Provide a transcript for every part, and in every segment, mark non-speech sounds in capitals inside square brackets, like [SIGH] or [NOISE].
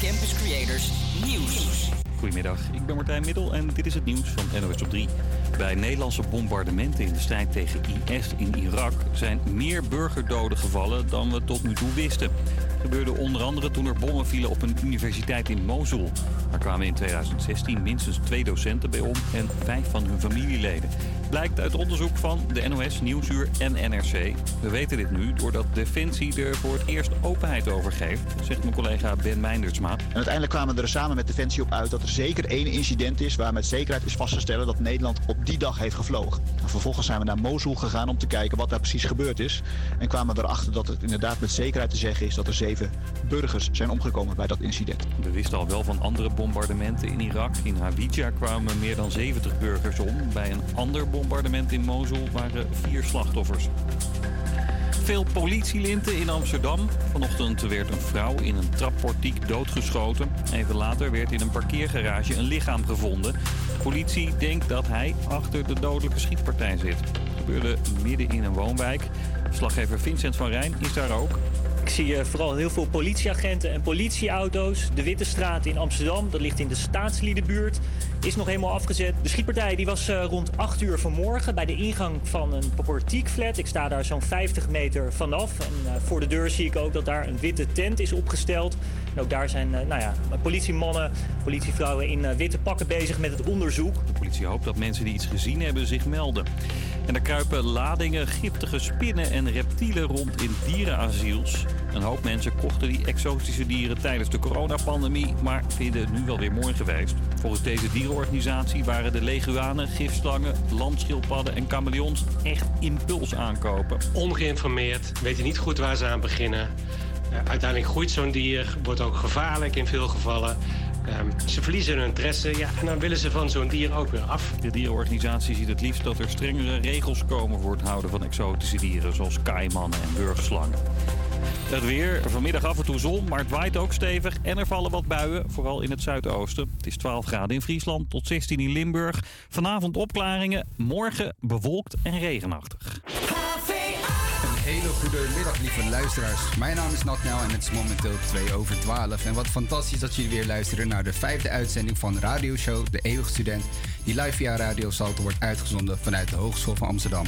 Campus Creators Nieuws. Goedemiddag, ik ben Martijn Middel en dit is het nieuws van NOS op 3. Bij Nederlandse bombardementen in de strijd tegen IS in Irak zijn meer burgerdoden gevallen dan we tot nu toe wisten. Het gebeurde onder andere toen er bommen vielen op een universiteit in Mosul. Daar kwamen in 2016 minstens twee docenten bij om en vijf van hun familieleden. Blijkt uit onderzoek van de NOS, Nieuwsuur en NRC. We weten dit nu doordat Defensie er voor het eerst openheid over geeft, zegt mijn collega Ben Meindersma. En uiteindelijk kwamen we er samen met Defensie op uit dat er zeker één incident is waar met zekerheid is vast te stellen dat Nederland op die dag heeft gevlogen. En vervolgens zijn we naar Mosul gegaan om te kijken wat daar precies gebeurd is. En kwamen we erachter dat het inderdaad met zekerheid te zeggen is dat er zeven burgers zijn omgekomen bij dat incident. We wisten al wel van andere bombardementen in Irak. In Hawija kwamen meer dan 70 burgers om. Bij een ander bombardement in Mosul waren vier slachtoffers. Veel politielinten in Amsterdam. Vanochtend werd een vrouw in een trapportiek doodgeschoten. Even later werd in een parkeergarage een lichaam gevonden. De politie denkt dat hij achter de dodelijke schietpartij zit. Het gebeurde midden in een woonwijk. Verslaggever Vincent van Rijn is daar ook. Ik zie eh, vooral heel veel politieagenten en politieauto's. De Witte Straat in Amsterdam, dat ligt in de staatsliedenbuurt, is nog helemaal afgezet. De schietpartij die was eh, rond 8 uur vanmorgen bij de ingang van een portiekflat. Ik sta daar zo'n 50 meter vanaf. En eh, voor de deur zie ik ook dat daar een witte tent is opgesteld. En ook daar zijn nou ja, politiemannen, politievrouwen in witte pakken bezig met het onderzoek. De politie hoopt dat mensen die iets gezien hebben zich melden. En er kruipen ladingen giftige spinnen en reptielen rond in dierenasiels. Een hoop mensen kochten die exotische dieren tijdens de coronapandemie, maar vinden het nu wel weer mooi geweest. Volgens deze dierenorganisatie waren de leguanen, gifslangen, landschildpadden en chameleons echt impuls aankopen. Ongeïnformeerd, weten niet goed waar ze aan beginnen. Uiteindelijk groeit zo'n dier, wordt ook gevaarlijk in veel gevallen. Um, ze verliezen hun interesse ja, en dan willen ze van zo'n dier ook weer af. De dierenorganisatie ziet het liefst dat er strengere regels komen voor het houden van exotische dieren, zoals kaimannen en burgslangen. Het weer, vanmiddag af en toe zon, maar het waait ook stevig en er vallen wat buien, vooral in het zuidoosten. Het is 12 graden in Friesland tot 16 in Limburg. Vanavond opklaringen, morgen bewolkt en regenachtig. Een hele goede middag, lieve luisteraars. Mijn naam is Natnel en het is momenteel 2 over 12. En wat fantastisch dat jullie weer luisteren naar de vijfde uitzending van Radioshow De Eeuwige Student, die live via Radio Salto wordt uitgezonden vanuit de Hogeschool van Amsterdam.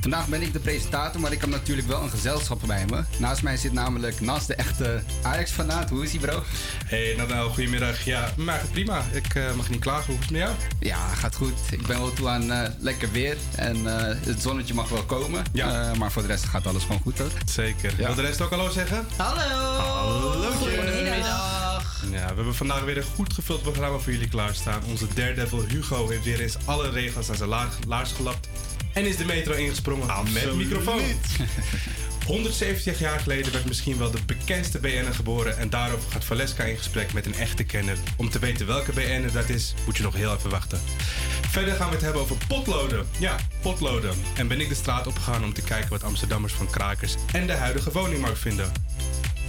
Vandaag ben ik de presentator, maar ik heb natuurlijk wel een gezelschap bij me. Naast mij zit namelijk Nas, de echte Ajax-fanaat. Hoe is hij, bro? Hey, Natnel, goedemiddag. Ja, maar prima. Ik uh, mag niet klagen. Hoe is het met jou? Ja, gaat goed. Ik ben wel toe aan uh, lekker weer en uh, het zonnetje mag wel komen. Ja. maar voor de rest gaat alles gewoon goed, Zeker. Ja. Wil de rest ook hallo zeggen? Hallo! Hallo! Goedemiddag! Ja, we hebben vandaag weer een goed gevuld programma voor jullie klaarstaan. Onze daredevil Hugo heeft weer eens alle regels aan zijn laars gelapt. En is de metro ingesprongen Absoluut. met microfoon. [LAUGHS] 170 jaar geleden werd misschien wel de bekendste BN'er geboren. En daarover gaat Valeska in gesprek met een echte kenner. Om te weten welke BN'er dat is, moet je nog heel even wachten. Verder gaan we het hebben over potloden. Ja, potloden. En ben ik de straat opgegaan om te kijken wat Amsterdammers van krakers en de huidige woningmarkt vinden.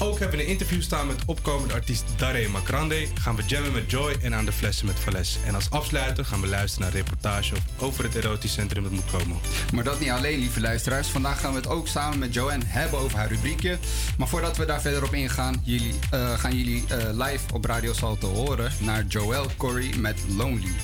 Ook hebben we een interview staan met opkomende artiest Daré Makrande. Gaan we jammen met Joy en aan de flessen met Vales. En als afsluiter gaan we luisteren naar een reportage over het erotisch centrum dat moet komen. Maar dat niet alleen, lieve luisteraars. Vandaag gaan we het ook samen met Joanne hebben over haar rubriekje. Maar voordat we daar verder op ingaan, jullie, uh, gaan jullie uh, live op Radio Salto horen naar Joel Corey met Lonely.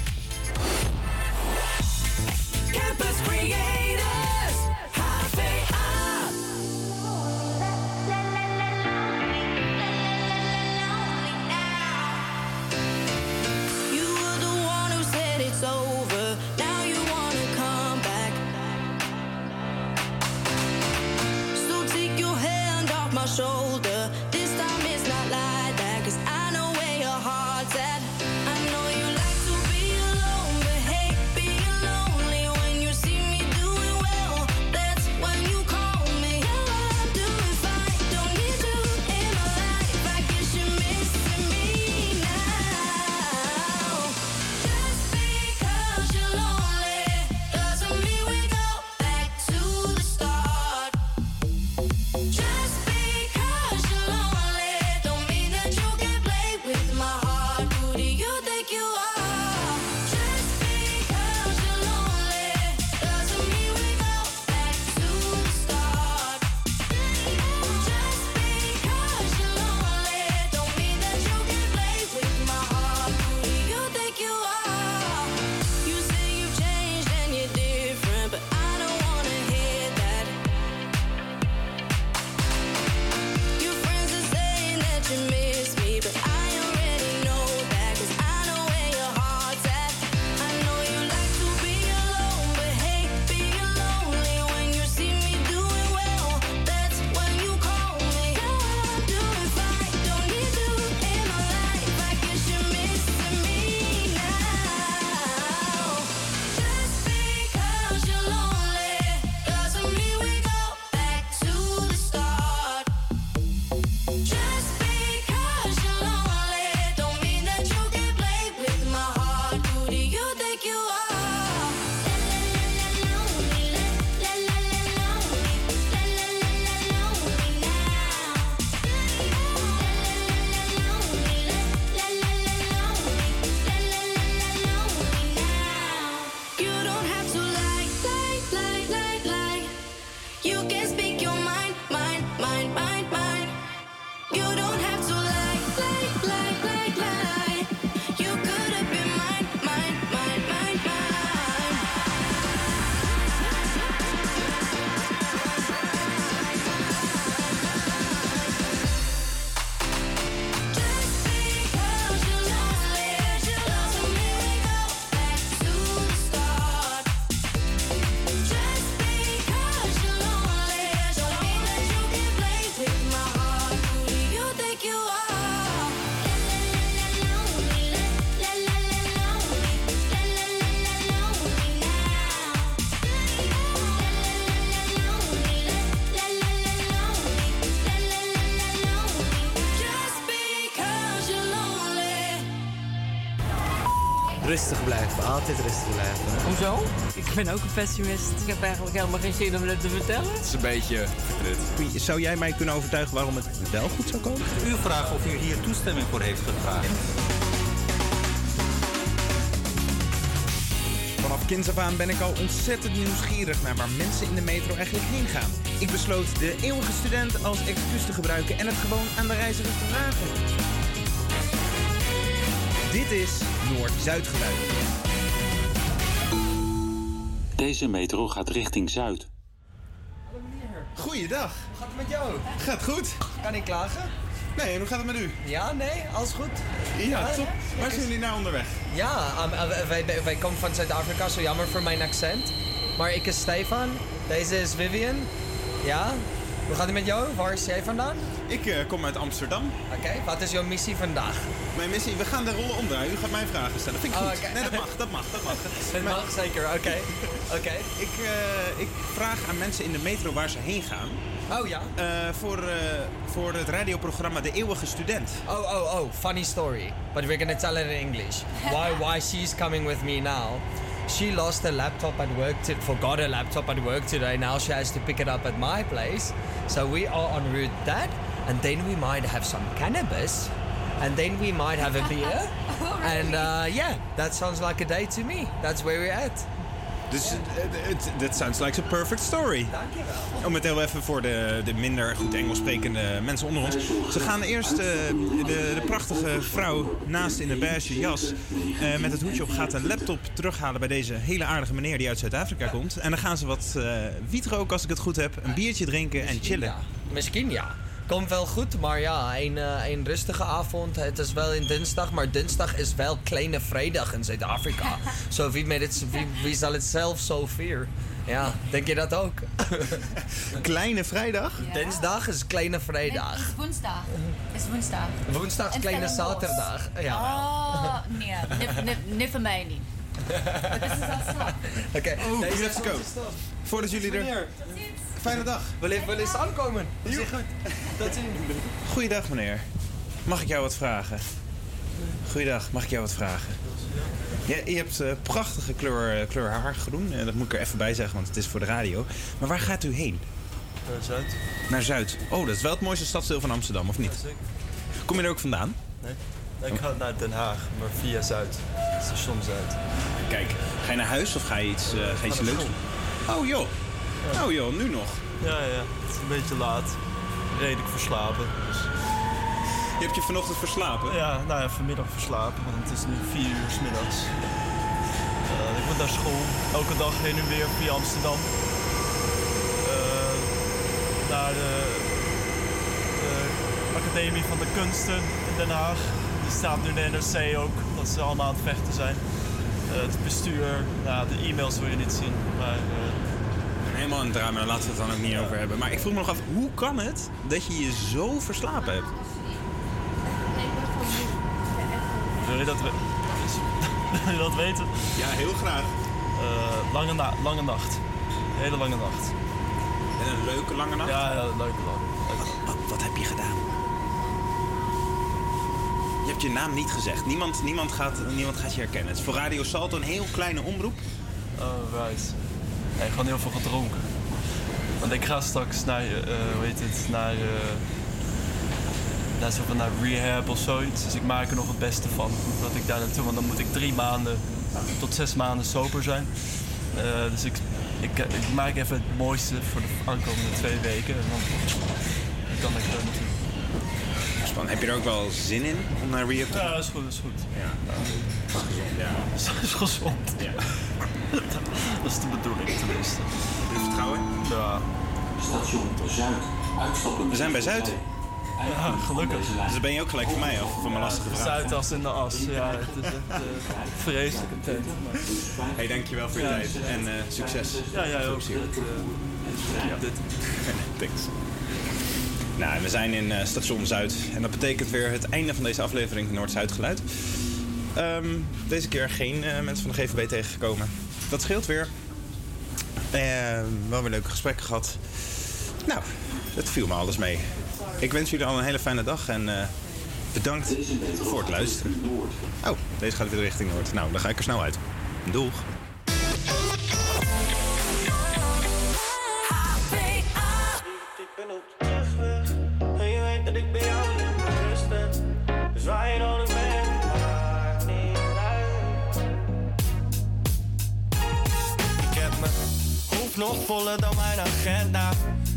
Ben ook een pessimist. Ik heb eigenlijk helemaal geen zin om het te vertellen. Het is een beetje. Zou jij mij kunnen overtuigen waarom het wel goed zou komen? U vraagt of u hier toestemming voor heeft gevraagd. Vanaf kinds af aan ben ik al ontzettend nieuwsgierig naar waar mensen in de metro eigenlijk heen gaan. Ik besloot de eeuwige student als excuus te gebruiken en het gewoon aan de reizigers te vragen. Dit is Noord-Zuid geluid. Deze metro gaat richting Zuid. Goeiedag. Hoe gaat het met jou? Gaat goed? Kan ik klagen? Nee, en hoe gaat het met u? Ja, nee, alles goed. Ja, top. Waar zijn jullie nou onderweg? Ja, um, uh, wij, wij- wij komen van Zuid-Afrika, zo jammer voor mijn accent. Maar ik is Stefan, deze is Vivian. Ja, hoe gaat het met jou? Waar is jij vandaan? Ik eh, kom uit Amsterdam. Oké, wat is jouw missie vandaag? Mijn missie, we gaan de rollen omdraaien. U gaat mij vragen stellen. Vind ik Oh, goed. Nee, dat mag, dat mag, dat mag. Dat Maar- mag zeker, oké. Oké. Ik, eh, ik vraag aan mensen in de metro waar ze heen gaan. Oh ja? Eh, voor, eh, voor het radioprogramma De Eeuwige Student. Oh, oh, oh, funny story. But we're gonna tell it in English. Why, why she's coming with me now? She lost her laptop at work, to, forgot her laptop at work today. Now she has to pick it up at my place. So we are en route that, and then we might have some cannabis, and then we might have a [LAUGHS] beer. And uh, yeah, that sounds like a day to me. That's where we're at. Dus dat sounds like a perfect story. Om het heel even voor de, de minder goed Engels sprekende mensen onder ons. Ze gaan eerst eh, de, de prachtige vrouw naast in een beige jas eh, met het hoedje op gaat een laptop terughalen bij deze hele aardige meneer die uit Zuid-Afrika komt. En dan gaan ze wat eh wiet roken als ik het goed heb, een biertje drinken en chillen. Misschien ja. Komt wel goed, maar ja, een, eh, een rustige avond. Het is wel in dinsdag, maar dinsdag is wel kleine vrijdag in Zuid-Afrika. [LAUGHS] Zo wie, met het, wie, wie zal het zelf zo vieren? Ja, denk je dat ook? [LAUGHS] kleine vrijdag? Dinsdag is kleine vrijdag. Het is woensdag. Is woensdag. Woensdag is En kleine zaterdag. Ja. Oh, nee. Nee voor mij niet. [LAUGHS] Oké. Oh, Deze let's go. Voordat jullie er... Fijne dag. wil je wel eens aankomen? Is goed. Tot ziens. Goeiedag meneer. Mag ik jou wat vragen? Goeiedag, mag ik jou wat vragen? Ja, je hebt eh, prachtige kleur, eh, kleur haar, groen. En dat moet ik er even bij zeggen, want het is voor de radio. Maar waar gaat u heen? Naar Zuid. Naar Zuid. Oh, dat is wel het mooiste stadsdeel van Amsterdam, of niet? zeker. Kom je er ook vandaan? Nee. Ik ga naar Den Haag, maar via Zuid. Station Zuid. Kijk, ga je naar huis of ga je iets, eh, ga je iets leuks doen? Oh joh. Oh joh, nu nog. Ja, ja. Het is een beetje laat. Redelijk verslapen. Dus... Je hebt je vanochtend verslapen? Ja, nou ja, vanmiddag verslapen, want het is nu 4 uur 's middags. Eh, ik moet naar school, elke dag heen en weer via Amsterdam. Eh, naar de, de Academie van de Kunsten in Den Haag. Die staat nu in de NRC ook, dat ze allemaal aan het vechten zijn. Eh, het bestuur, nou, de e-mails wil je niet zien, maar... Helemaal een drama, daar laten we het dan ook niet over hebben. Maar ik vroeg me nog af, hoe kan het dat je je zo verslapen hebt? Wil je dat, we- [LAUGHS] Wil je dat weten? Ja, heel graag. Eh, lange, na- lange nacht. Hele lange nacht. En een leuke lange nacht? Ja, ja leuke lange Wat, wat heb je gedaan? Je hebt je naam niet gezegd. Niemand, niemand, gaat, niemand gaat je herkennen. Het is voor Radio Salto een heel kleine omroep. Oh, right. Nee, gewoon heel veel gedronken. Want ik ga straks naar, eh, hoe het, naar, eh, naar, zo naar rehab of zoiets. Dus ik maak er nog het beste van. Dat ik daar naartoe, want dan moet ik drie maanden tot zes maanden sober zijn. Eh, dus ik, ik, ik maak even het mooiste voor de aankomende twee weken. En dan, dan kan ik er naartoe. Spannend. Heb je er ook wel zin in om naar Rehab te gaan? Ja, dat is goed, dat is goed. Ja. Ja. Dat is gezond. Ja. [LAUGHS] [LAUGHS] Dat is de bedoeling tenminste. Heb je vertrouwen? Ja. Station Zuid. Uitstappen. We zijn bij Zuid. Ja, gelukkig. Dus dan ben je ook gelijk voor mij af, van mijn lastige vraag. Zuidas in de as. Ja, het is echt uh, vreselijke tent. Hey, dankjewel voor je Ja. tijd en eh, succes. Ja, jij ook. eh, Ja. dit. Thanks. Nou, we zijn in eh, station Zuid en dat betekent weer het einde van deze aflevering Noord-Zuid Geluid. Ehm, deze keer geen eh, mensen van de GVB tegengekomen. Dat scheelt weer. Eh, wel weer leuke gesprekken gehad. Nou, het viel me alles mee. Ik wens jullie al een hele fijne dag en eh, bedankt voor het luisteren. Oh, deze gaat weer richting Noord. Nou, dan ga ik er snel uit. Doeg. Voller dan mijn agenda.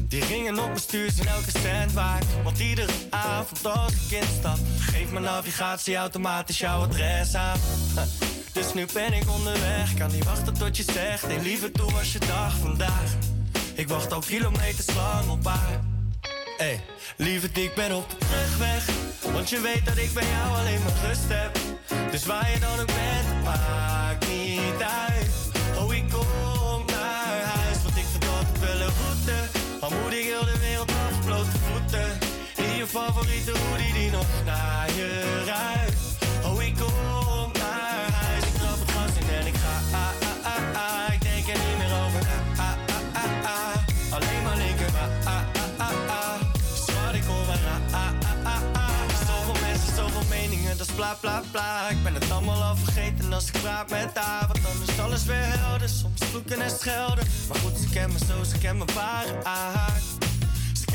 Die ringen op mijn stuur zijn elke cent waard. Want iedere avond als ik instap, geeft mijn navigatie automatisch jouw adres aan. Dus nu ben ik onderweg, kan niet wachten tot je zegt. Nee, liever toe was je dag vandaag. Ik wacht al kilometers lang op haar. Hey, lieverd, ik ben op de terugweg. Want je weet dat ik bij jou alleen maar rust heb. Dus waar je dan ook bent, maakt niet uit. Favoriete hoodie die nog naar je ruikt. Oh, ik kom naar huis, ik trap het gas in en ik ga. Ah, ah, ah, ah. Ik denk er niet meer over. Ah, ah, ah, ah. Alleen maar linker. Ah, ah, ah, ah, ah. Schat, ik kom maar. Ah, ah, ah, ah, ah. Zoveel mensen, zoveel meningen, dat is bla bla bla. Ik ben het allemaal al vergeten als ik praat met haar. Want dan is alles weer helder. Soms vloeken en schelden. Maar goed, ze kennen me zo, ze kennen me ware aard.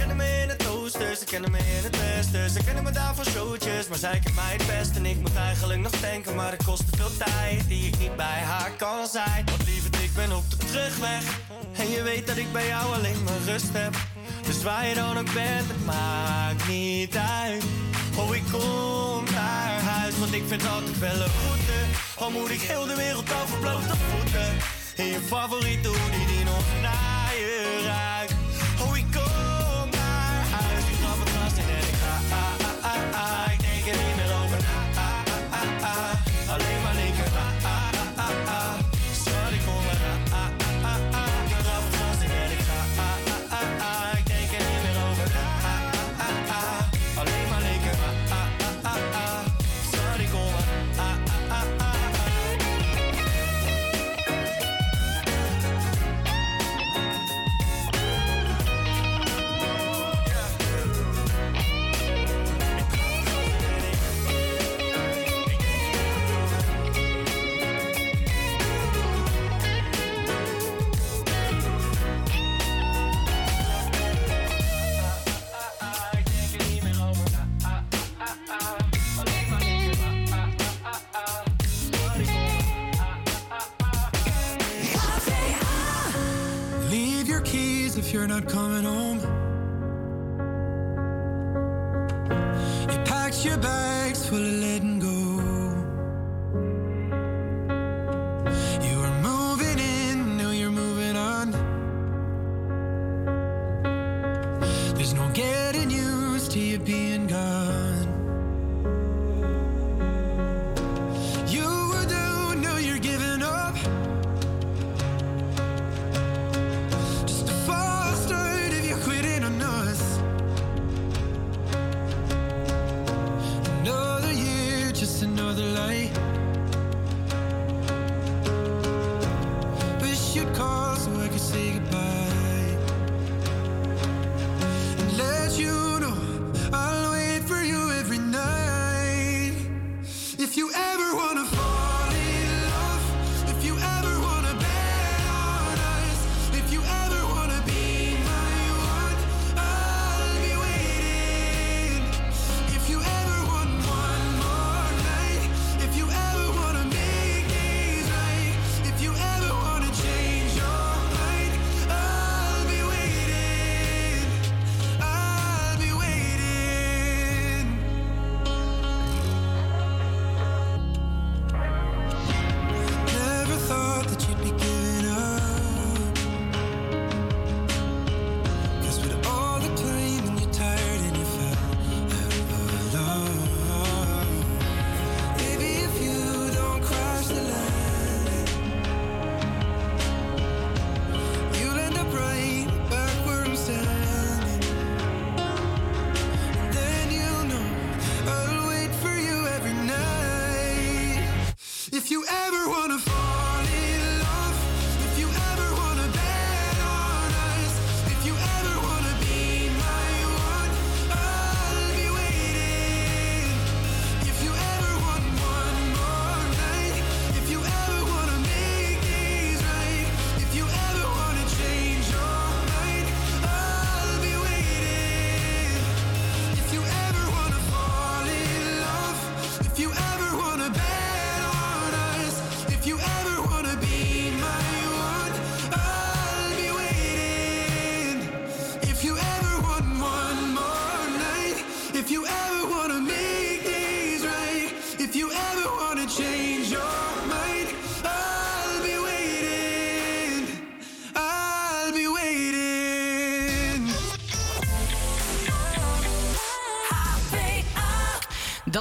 Kennen me in het oosten, ze kennen me in het westen. Ze kennen me daar van showtjes, maar zij kent mij het best. En ik moet eigenlijk nog denken, maar het kost te veel tijd die ik niet bij haar kan zijn. Want lieverd, ik ben op de terugweg. En je weet dat ik bij jou alleen maar rust heb. Dus waar je dan ook bent, het maakt niet uit. Oh, ik kom naar huis, want ik vind altijd wel een route. Al moet ik heel de wereld over blote voeten. In je favoriete hoodie die nog naar je. You're not coming home. You packed your bags full of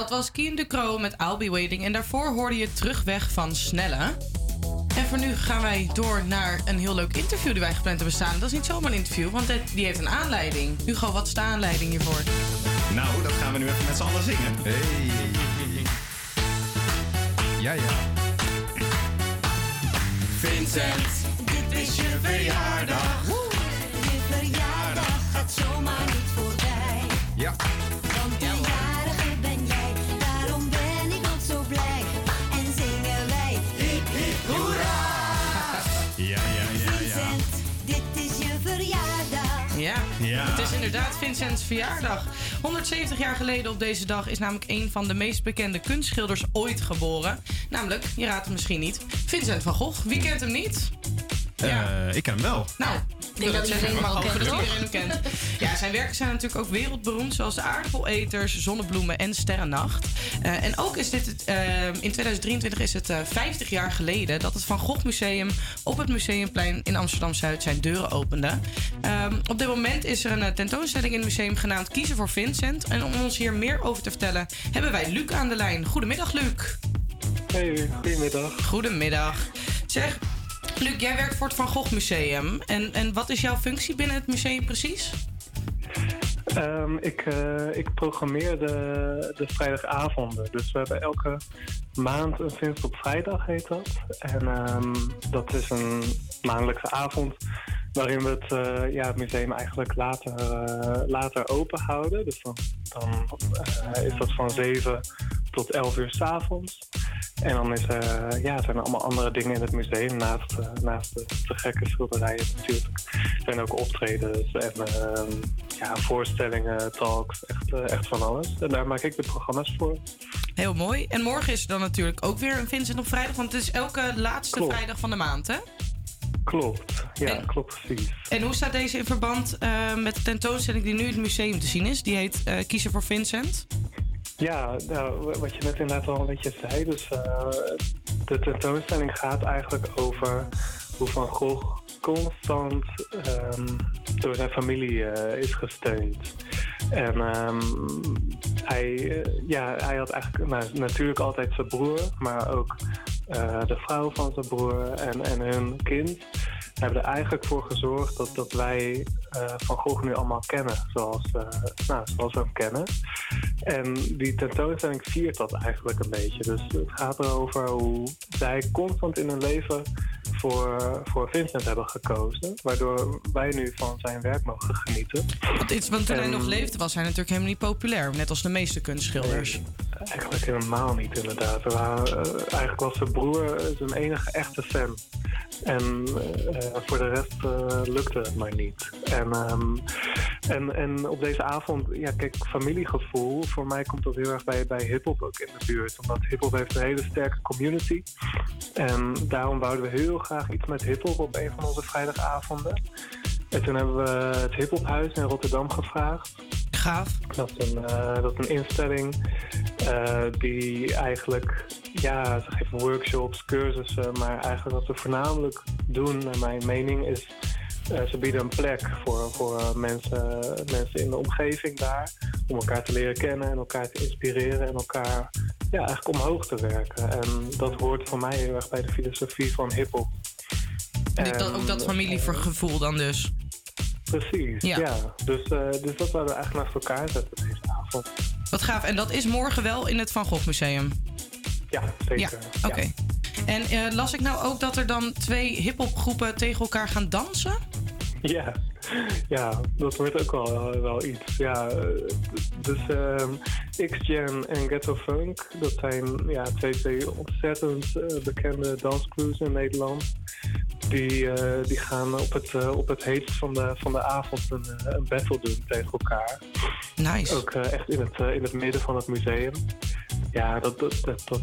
Dat was Kien de Croo met I'll Be Waiting. En daarvoor hoorde je Terugweg van Snelle. En voor nu gaan wij door naar een heel leuk interview die wij gepland hebben staan. Dat is niet zomaar een interview, want het- die heeft een aanleiding. Hugo, wat is de aanleiding hiervoor? Nou, dat gaan we nu even met z'n allen zingen. Hey. Ja, ja. Vincent, dit is je verjaardag. Het is inderdaad Vincents verjaardag. 170 jaar geleden op deze dag is namelijk een van de meest bekende kunstschilders ooit geboren. Namelijk, je raadt het misschien niet, Vincent van Gogh. Wie kent hem niet? Eh, ik ken hem wel. Nou, denk dat iedereen hem wel [LAUGHS] kent, zijn werken zijn natuurlijk ook wereldberoemd, zoals de aardappeleters, zonnebloemen en sterrennacht. Eh, en ook is dit, het, eh, in 2023 is het eh, 50 jaar geleden dat het Van Gogh Museum op het Museumplein in Amsterdam-Zuid zijn deuren opende. Ehm, op dit moment is er een eh, tentoonstelling in het museum genaamd Kiezen voor Vincent. En om ons hier meer over te vertellen, hebben wij Luc aan de lijn. Goedemiddag, Luc. Hey, goedemiddag. Goedemiddag. Zeg, Luc, jij werkt voor het Van Gogh Museum. En, en wat is jouw functie binnen het museum precies? Ehm, ik, eh, ik programmeer de, de vrijdagavonden. Dus we hebben elke maand een Vincent op vrijdag, heet dat. En ehm, dat is een maandelijkse avond waarin we het, eh, ja, het museum eigenlijk later, eh, later open houden. Dus dan, dan eh, is dat van 7 tot 11 uur s'avonds. En dan is, ja, zijn er allemaal andere dingen in het museum naast, naast de, de gekke schilderijen natuurlijk. Er zijn ook optredens en ehm, ja, voorstellingen, talks, echt, echt van alles. En daar maak ik de programma's voor. Heel mooi. En morgen is er dan natuurlijk ook weer een Vincent op vrijdag. Want het is elke laatste Klopt. vrijdag van de maand, hè? Klopt, ja, klopt precies. En hoe staat deze in verband eh, met de tentoonstelling die nu in het museum te zien is? Die heet eh, Kiezen voor Vincent. Ja, nou, wat je net inderdaad al een beetje zei. Dus eh, de tentoonstelling gaat eigenlijk over hoe Van Gogh constant ehm, door zijn familie eh, is gesteund. En ehm, hij, eh, ja, hij had eigenlijk natuurlijk altijd zijn broer, maar ook eh, de vrouw van zijn broer en, en hun kind. Hebben er eigenlijk voor gezorgd dat, dat wij eh, Van Gogh nu allemaal kennen zoals, eh, nou, zoals we hem kennen. En die tentoonstelling viert dat eigenlijk een beetje. Dus het gaat erover hoe zij constant in hun leven voor, voor Vincent hebben gekozen. Waardoor wij nu van zijn werk mogen genieten. Want, iets, want toen hij nog leefde was hij natuurlijk helemaal niet populair. Net als de meeste kunstschilders. Eigenlijk helemaal niet, inderdaad. Er waren, eh, eigenlijk was zijn broer zijn enige echte fan. En voor de rest eh, lukte het maar niet. En, ehm, en, en op deze avond, ja, kijk, familiegevoel, voor mij komt dat heel erg bij, bij hip-hop ook in de buurt. Omdat hip-hop heeft een hele sterke community. En daarom wouden we heel graag iets met hip-hop op een van onze vrijdagavonden. En toen hebben we het Hiphophuis in Rotterdam gevraagd. Gaaf. Dat is een, eh, dat is een instelling eh, die eigenlijk, ja, ze geven workshops, cursussen, maar eigenlijk wat ze voornamelijk doen, naar mijn mening, is eh, ze bieden een plek voor, voor mensen, mensen in de omgeving daar, om elkaar te leren kennen en elkaar te inspireren en elkaar ja, eigenlijk omhoog te werken. En dat hoort voor mij heel erg bij de filosofie van hip-hop. Dit, dat, ook dat familiegevoel dan dus. Precies, Ja. ja. Dus, eh, dus dat zouden we eigenlijk naast elkaar zetten deze avond. Wat gaaf. En dat is morgen wel in het Van Gogh Museum. Ja, zeker. Ja, oké. En eh, las ik nou ook dat er dan twee hip-hopgroepen tegen elkaar gaan dansen? Ja, ja, dat wordt ook wel, wel iets. Ja, eh, dus ehm, X-Gen en Ghetto Funk, dat zijn ja, twee, twee ontzettend eh, bekende danscrews in Nederland. Die, eh, die gaan op het, eh, op het heetst van de, van de avond een, eh, een battle doen tegen elkaar. Nice. Ook echt in het, in het midden van het museum. Ja, dat, dat, dat, dat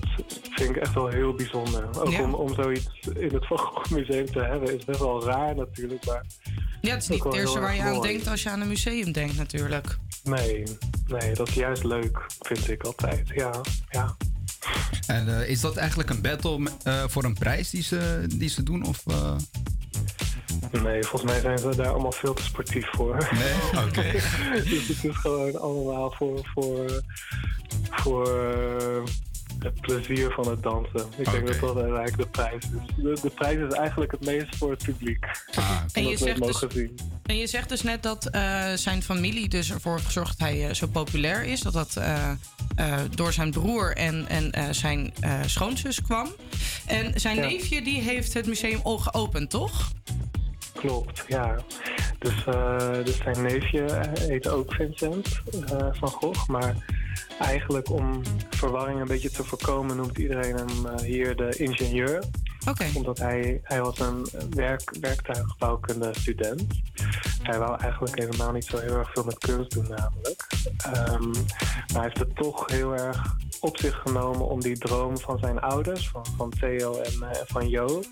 vind ik echt wel heel bijzonder. Ook Ja. om, om zoiets in het [LAUGHS] Van Gogh Museum te hebben is best wel raar natuurlijk, maar... Ja, het is niet het eerste waar je aan denkt als je aan een museum denkt natuurlijk. Nee, nee, dat is juist leuk, vind ik altijd. Ja, ja. En eh, is dat eigenlijk een battle eh, voor een prijs die ze, die ze doen? Of, eh? Nee, volgens mij zijn ze daar allemaal veel te sportief voor. Nee? Oké. [LAUGHS] dus het is gewoon allemaal voor, voor, voor het plezier van het dansen. Ik denk dat dat eigenlijk de prijs is. De, de prijs is eigenlijk het meest voor het publiek. [LAUGHS] En je dat we het zegt dus- mogen zien. En je zegt dus net dat eh, zijn familie dus ervoor heeft gezorgd dat hij eh, zo populair is. Dat dat eh, eh, door zijn broer en, en eh, zijn eh, schoonzus kwam. En zijn Ja. neefje die heeft het museum al geopend, toch? Klopt, ja. Dus, eh, dus zijn neefje heet ook Vincent eh, van Gogh. Maar eigenlijk om verwarring een beetje te voorkomen noemt iedereen hem eh, hier de ingenieur. Omdat hij, hij was een werk, werktuigbouwkunde student. Hij wou eigenlijk helemaal niet zo heel erg veel met kunst doen namelijk. Ehm, maar hij heeft het toch heel erg op zich genomen om die droom van zijn ouders, van, van Theo en eh, van Jo,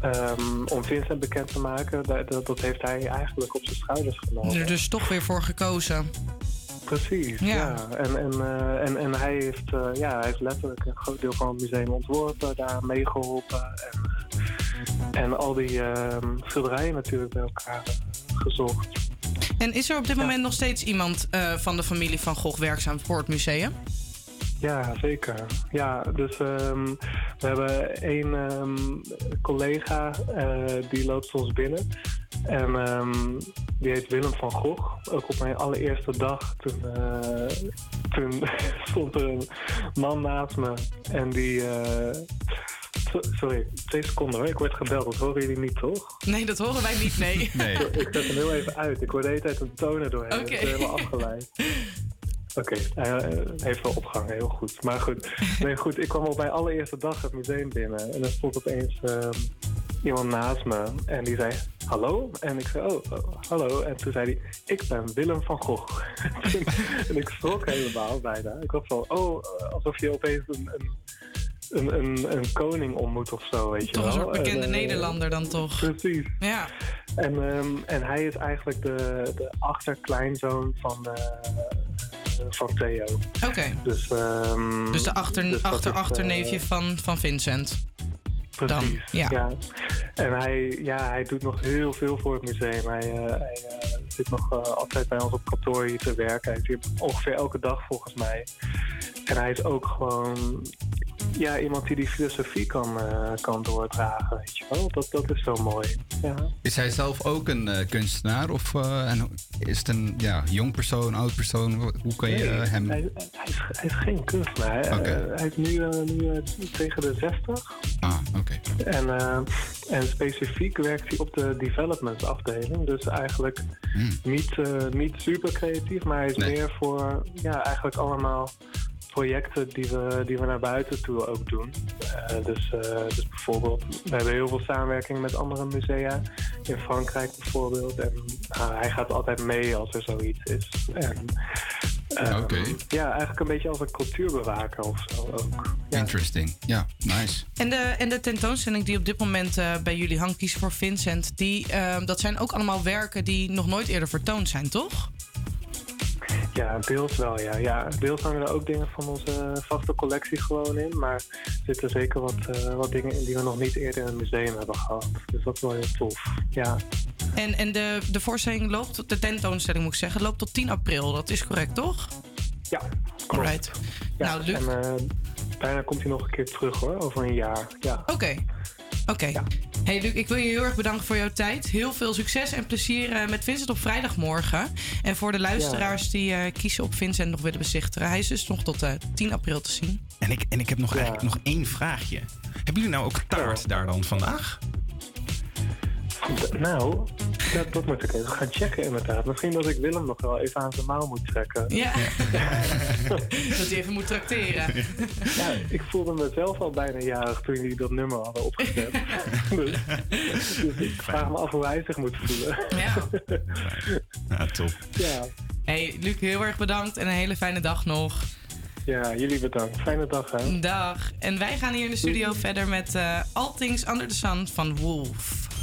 ehm, om Vincent bekend te maken, dat, dat, dat heeft hij eigenlijk op zijn schouders genomen. Er dus toch weer voor gekozen. Precies, Ja. ja. En, en, eh, en, en hij, heeft, eh, ja, hij heeft letterlijk een groot deel van het museum ontworpen, daar meegeholpen. En, en al die ehm, schilderijen natuurlijk bij elkaar gezocht. En is er op dit moment nog steeds iemand eh, van de familie van Gogh werkzaam voor het museum? Ja, zeker. Ja, dus ehm, we hebben één ehm, collega die loopt soms binnen. En ehm, die heet Willem van Gogh. Ook op mijn allereerste dag, toen, eh, toen [LAUGHS] stond er een man naast me. En die... eh, so- sorry, twee seconden hoor. Ik word gebeld. Dat horen jullie niet, toch? Nee, dat horen wij niet, nee. [LAUGHS] Ik zet hem heel even uit. Ik hoor de hele tijd een toner doorheen. Oké. Ik ben helemaal afgeleid. [LAUGHS] Oké, hij eh, heeft wel opgehangen, heel goed. Maar goed, nee, goed, ik kwam op mijn allereerste dag het museum binnen. En er stond opeens ehm, iemand naast me. En die zei, hallo? En ik zei, oh, oh, hallo. En toen zei hij, ik ben Willem van Gogh. [LAUGHS] en ik schrok helemaal bijna. Ik was van, oh, alsof je opeens een... een een, een, een koning ontmoet of zo, weet je wel. een soort bekende En, eh, Nederlander dan toch? Precies. Ja. En, ehm, en hij is eigenlijk de, de achterkleinzoon van, eh, van Theo. Oké. Dus, ehm, Dus de achter, dus achter, eh, achterneefje van, van Vincent. Precies, ja. ja. En hij, ja, hij doet nog heel veel voor het museum. Hij, eh, hij eh, zit nog eh, altijd bij ons op kantoor hier te werken. Hij is hier ongeveer elke dag volgens mij. En hij is ook gewoon ja, iemand die die filosofie kan, eh, kan doordragen, weet je wel. Dat, dat is zo mooi. Ja. Is hij zelf ook een eh, kunstenaar? Of eh, en is het een ja, jong persoon, oud persoon? Hoe kan je Nee, hem... Hij, hij, is, hij is geen kunstenaar. Hij, is nu, nu tegen de 60. Ah, oké. En, en specifiek werkt hij op de development afdeling. Dus eigenlijk niet, eh, niet super creatief, maar hij is Nee. meer voor ja, eigenlijk allemaal projecten die we, die we naar buiten toe ook doen. Eh, dus, eh, dus bijvoorbeeld, we hebben heel veel samenwerking met andere musea. In Frankrijk bijvoorbeeld. En nou, hij gaat altijd mee als er zoiets is. En, ehm, Ja, eigenlijk een beetje als een cultuurbewaker of zo ook. Interesting. Ja, nice. En de, en de tentoonstelling die op dit moment eh, bij jullie hangt, Kies voor Vincent, die, eh, dat zijn ook allemaal werken die nog nooit eerder vertoond zijn, toch? Ja, deels wel, ja. ja. Deels hangen er ook dingen van onze vaste collectie gewoon in. Maar er zitten zeker wat, eh, wat dingen in die we nog niet eerder in het museum hebben gehad. Dus dat is wel heel tof, ja. En, en de, de voorstelling loopt, de tentoonstelling moet ik zeggen, loopt tot 10 april. Dat is correct, toch? Ja. Ja, Nou, Luc. En eh, bijna komt hij nog een keer terug hoor, over een jaar. Ja. Oké. Oké. Hey Luc, ik wil je heel erg bedanken voor jouw tijd. Heel veel succes en plezier eh, met Vincent op vrijdagmorgen. En voor de luisteraars die eh, kiezen op Vincent nog willen bezichtigen. Hij is dus nog tot eh 10 april te zien. En ik, en ik heb nog eigenlijk nog één vraagje. Hebben jullie nou ook taart daar dan vandaag? D- Nou, dat, dat moet ik even gaan checken inderdaad. Misschien dat ik Willem nog wel even aan zijn mouw moet trekken. Ja. [LAUGHS] dat hij even moet tracteren. Ja, ik voelde mezelf al bijna jarig toen jullie dat nummer hadden opgezet. [LAUGHS] dus, dus ik vraag me af hoe hij zich moet voelen. Ja. [LAUGHS] Ja, top. Ja, Hey Luc, heel erg bedankt en een hele fijne dag nog. ja, jullie bedankt. Fijne dag hè. Dag. En wij gaan hier in de studio verder met eh All Things Under the Sun van Wolf.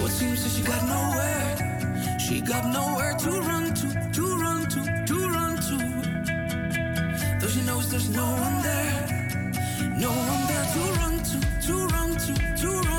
Though it seems that she got nowhere, she got nowhere to run to, to run to, to run to. Though she knows there's no one there, no one there to run to, to run to, to run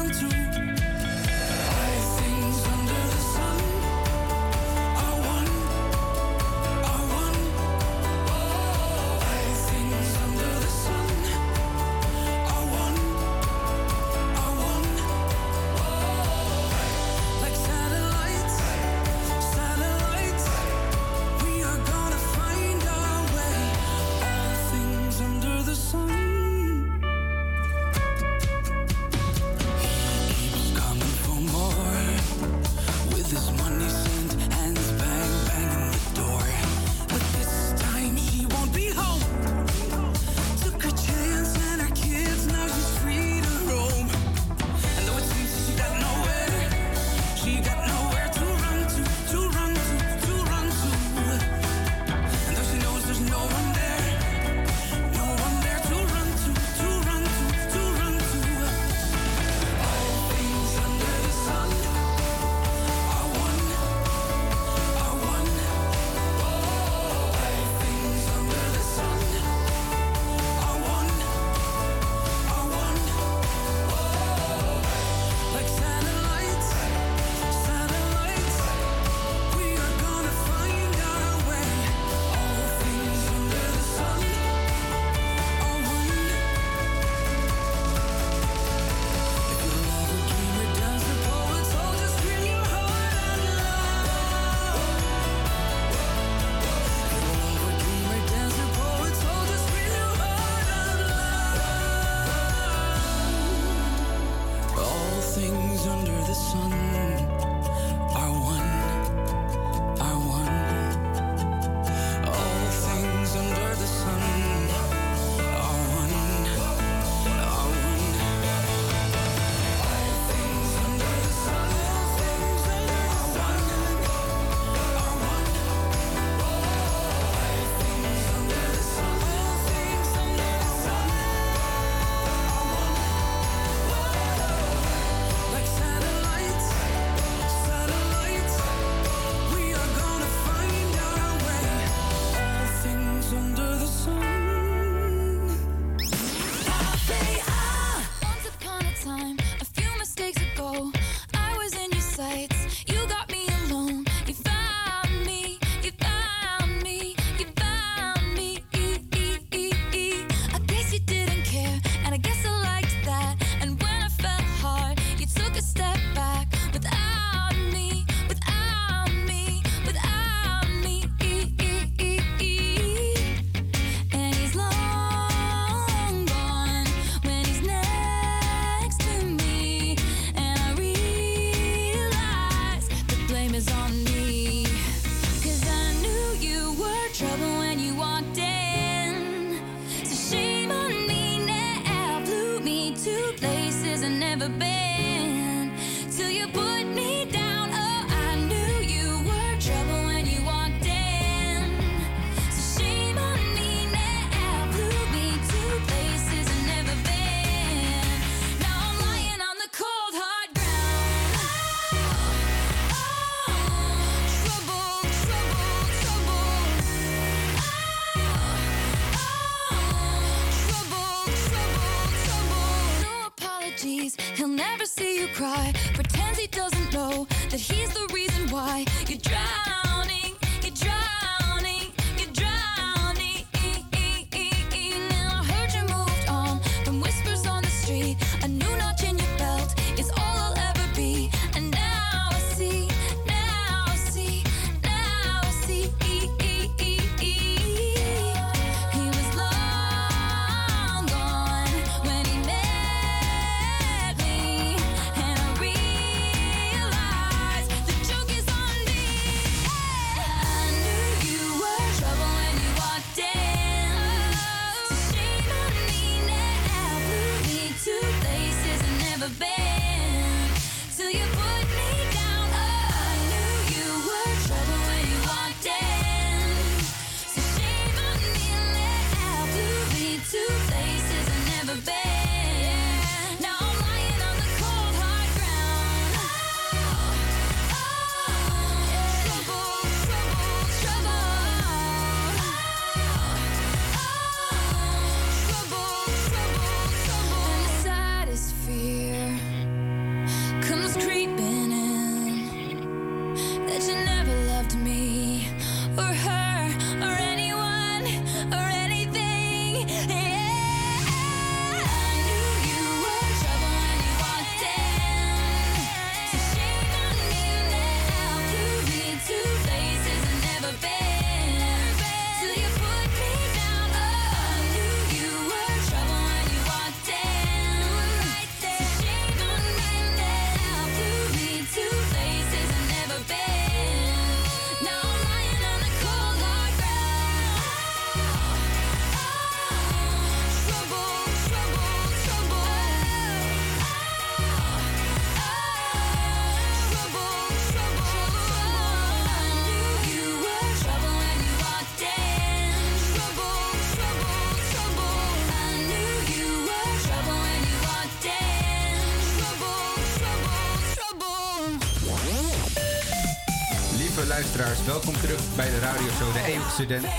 De Eeuwige Student. [LAUGHS]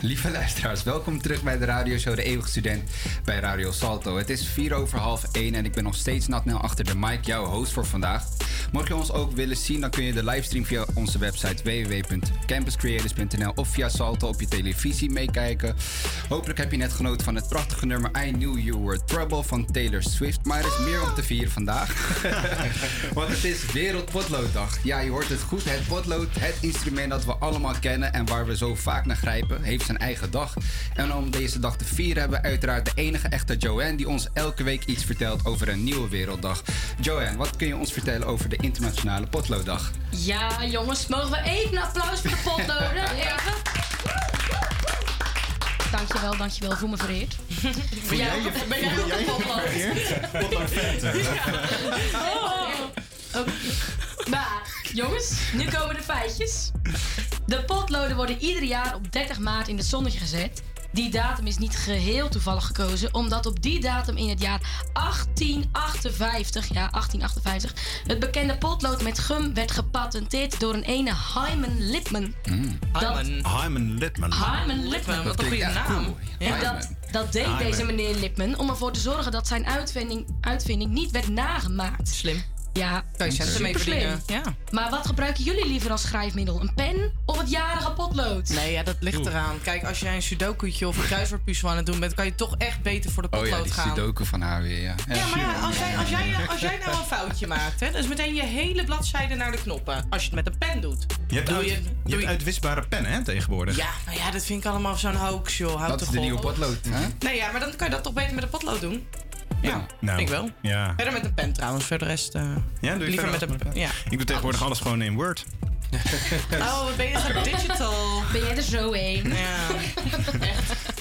Lieve luisteraars, welkom terug bij de radioshow De Eeuwige Student bij Radio Salto. Het is 4 over half 1 en ik ben nog steeds natnel achter de mic, jouw host voor vandaag. Mocht je ons ook willen zien, dan kun je de livestream via onze website www.campuscreators.nl of via Salto op je televisie meekijken. Hopelijk heb je net genoten van het prachtige nummer I Knew You Were Trouble van Taylor Swift. Maar er is meer om te vieren vandaag. [LAUGHS] Want het is Wereldpotlooddag. Ja, je hoort het goed. Het potlood, het instrument dat we allemaal kennen en waar we zo vaak naar grijpen, heeft zijn eigen dag. En om deze dag te vieren hebben we uiteraard de enige echte Joanne die ons elke week iets vertelt over een nieuwe werelddag. Joanne, wat kun je ons vertellen over de internationale potlooddag? Ja, jongens, mogen we even een applaus voor de potloden? [LAUGHS] Even. Dankjewel, dankjewel. Voel me vereerd. Voel jij je- ben jij ook een potlood? Oh. Oké. Maar, jongens, nu komen de feitjes. De potloden worden ieder jaar op 30 maart in het zonnetje gezet. Die datum is niet geheel toevallig gekozen, omdat op die datum in het jaar 1858, ja 1858, het bekende potlood met gum werd gepatenteerd door een ene Hyman Lipman. Dat- Hyman Litman. Hyman Lipman. Wat een goede naam. En dat, dat deed Hyman. deze meneer Lipman om ervoor te zorgen dat zijn uitvinding, uitvinding niet werd nagemaakt. Slim. Ja, Kan je centen mee verdienen. Ja. Maar wat gebruiken jullie liever als schrijfmiddel? Een pen of het jarige potlood? Nee, ja, dat ligt eraan. Kijk, als jij een sudoku'tje of een kruiswoordpuzzel aan het doen bent, kan je toch echt beter voor de Oh potlood ja, die gaan. Sudoku van haar weer, ja. Ja, maar ja, als jij, als, jij, als jij nou een foutje maakt, hè, dan is meteen je hele bladzijde naar de knoppen. Als je het met een pen doet. Je hebt, Doe uit, je- je doe hebt je- uitwisbare pennen, hè, tegenwoordig. Ja, maar ja, dat vind ik allemaal zo'n hoax, joh. Houd Dat toch is de nieuwe potlood, hè? Nee, ja, maar dan kan je dat toch beter met een potlood doen? Ja, Nou, ik wel. Ja. Verder met een pen trouwens, voor de rest... eh, Ja, doe je liever met een... Ja. Ik doe tegenwoordig alles gewoon in Word. [LAUGHS] Oh, wat ben je zo digital? Ben jij er zo een? Ja.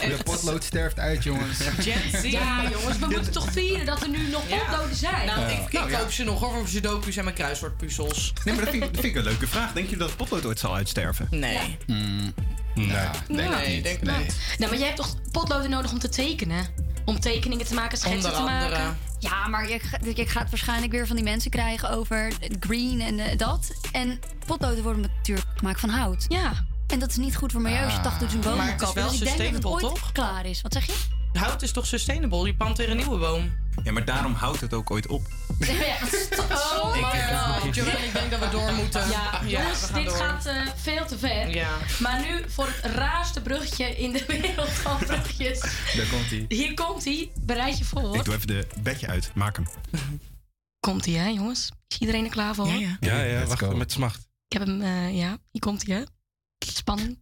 De potlood sterft uit, jongens. Gen Z. Ja, jongens, we moeten toch vieren dat er nu nog potloden zijn? Nou, ik, ik Nou, ja. koop ze nog hoor, voor sudoku's en mijn kruiswoordpuzzels. Nee, maar dat vind, ik, dat vind ik een leuke vraag. Denk je dat het potlood ooit zal uitsterven? Nee. Mm, Nee. denk Nee, ik niet. denk nee. Nou, maar jij hebt toch potloden nodig om te tekenen? Om tekeningen te maken, schetsen Onder te maken? andere. Ja, maar je, ga- je gaat waarschijnlijk weer van die mensen krijgen over green en eh, dat. En potloden worden natuurlijk gemaakt van hout. Ja. En dat is niet goed voor milieu als je 80.000 bomen Maar het is kappen. wel Dus ik denk dat het sustainable, ooit toch? klaar is. Wat zeg je? Hout is toch sustainable? Je plant weer een nieuwe boom. Ja, maar daarom houdt het ook ooit op. Ja, Oh my god. Joanne, ik denk dat we door moeten. Ja, jongens, we gaan dit door. gaat eh, veel te ver. Ja. Maar nu voor het raarste bruggetje in de wereld van bruggetjes. Daar komt hij. Hier komt hij. Bereid je voor. Ik doe even de bedje uit. Maak hem. Komt hij, hè, jongens? Is iedereen er klaar voor? Ja, ja. Ja, wacht go. met smacht. Ik heb hem, eh, ja, hier komt hij, hè? Spanning.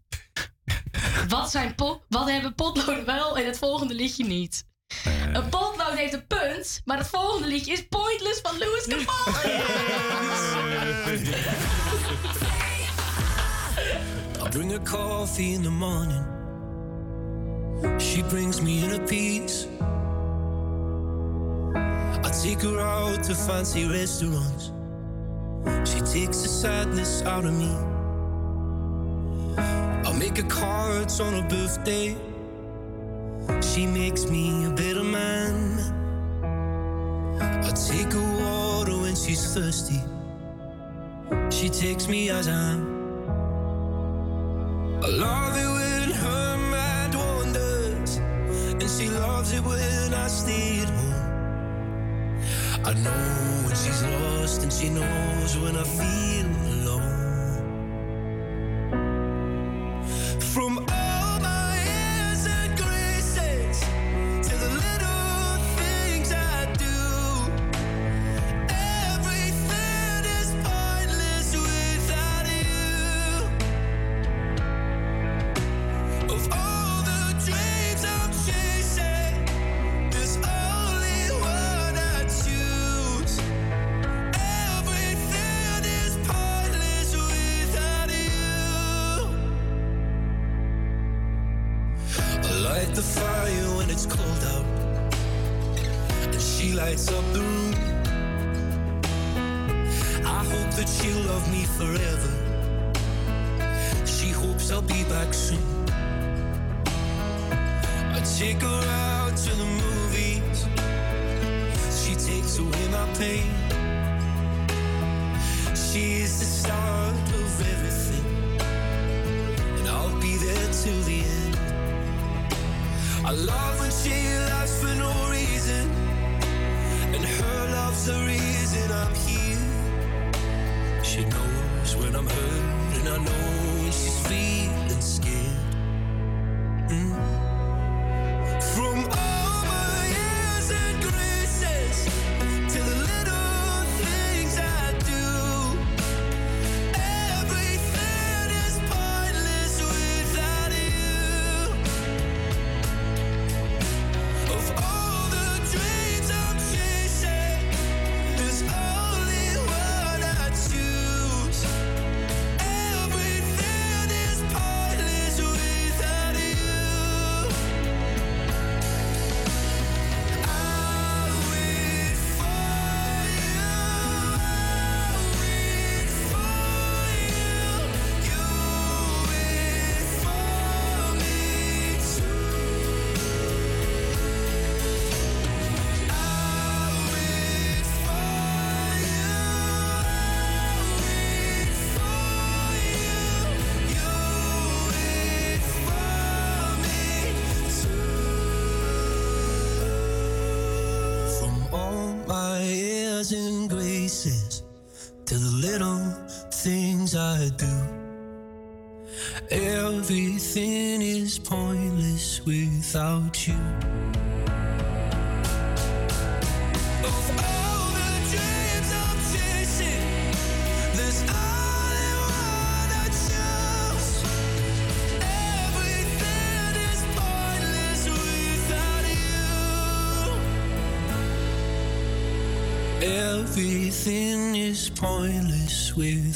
[LAUGHS] wat, zijn pot, wat hebben potloden wel en het volgende liedje niet? Een potlood heeft een punt, maar het volgende liedje is Pointless van Louis Capaldi. [LAUGHS] I bring her coffee in the morning. She brings me inner peace. I take her out to fancy restaurants. She takes the sadness out of me. I make her cards on her birthday. She makes me a better man. I take her water when she's thirsty. She takes me as I am. I love it when her mind wanders, and she loves it when I stay at home. I know when she's lost, and she knows when I feel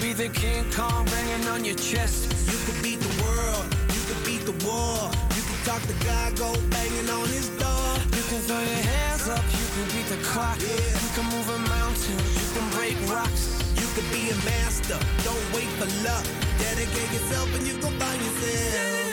be the King Kong banging on your chest. You could beat the world, you could beat the war. You could talk to God, go banging on his door. You can throw your hands up, you can beat the clock. Yeah. You can move a mountain, you can break rocks. You could be a master, don't wait for luck. Dedicate yourself and you can find yourself.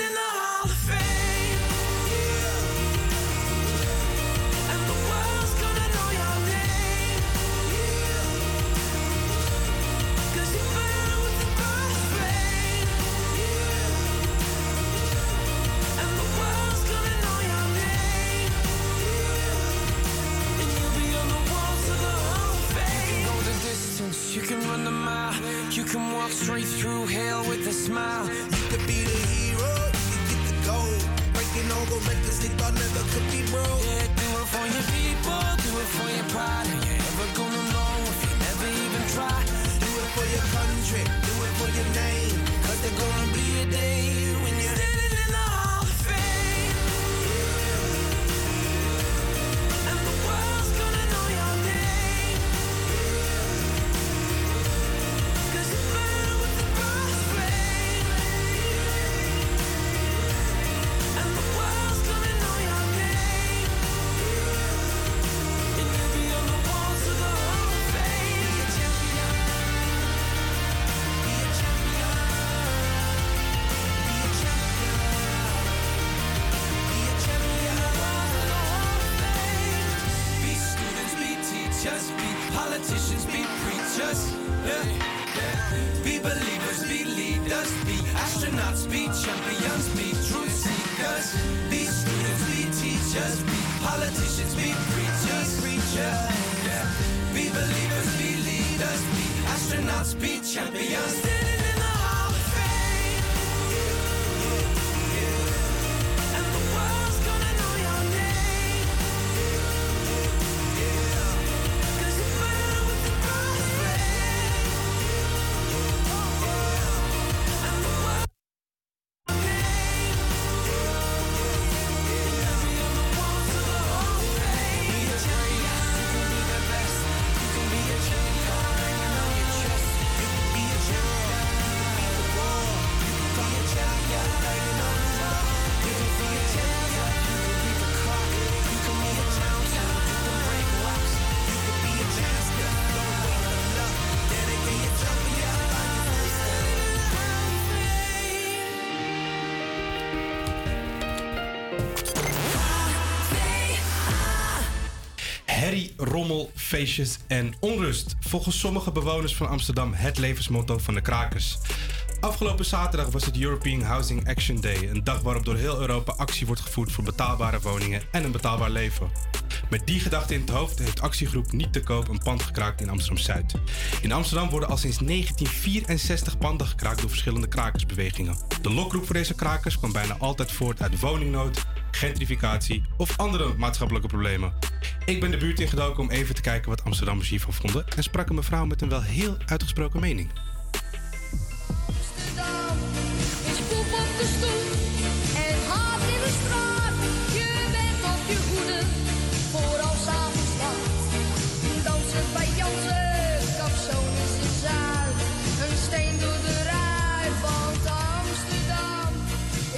Feestjes en onrust. Volgens sommige bewoners van Amsterdam het levensmotto van de krakers. Afgelopen zaterdag was het European Housing Action Day. Een dag waarop door heel Europa actie wordt gevoerd voor betaalbare woningen en een betaalbaar leven. Met die gedachte in het hoofd heeft actiegroep Niet te Koop een pand gekraakt in Amsterdam-Zuid. In Amsterdam worden al sinds 1964 panden gekraakt door verschillende krakersbewegingen. De lokroep voor deze krakers kwam bijna altijd voort uit woningnood, gentrificatie of andere maatschappelijke problemen. Ik ben de buurt ingedoken om even te kijken wat Amsterdammers hiervan vonden en sprak een mevrouw met een wel heel uitgesproken mening. Is poep op de stoep en haat in de straat. Je bent op je hoede voor als avonds laat. Dansen bij Jansen, kapzoon is in Zuid. Een steen door de rij, want Amsterdam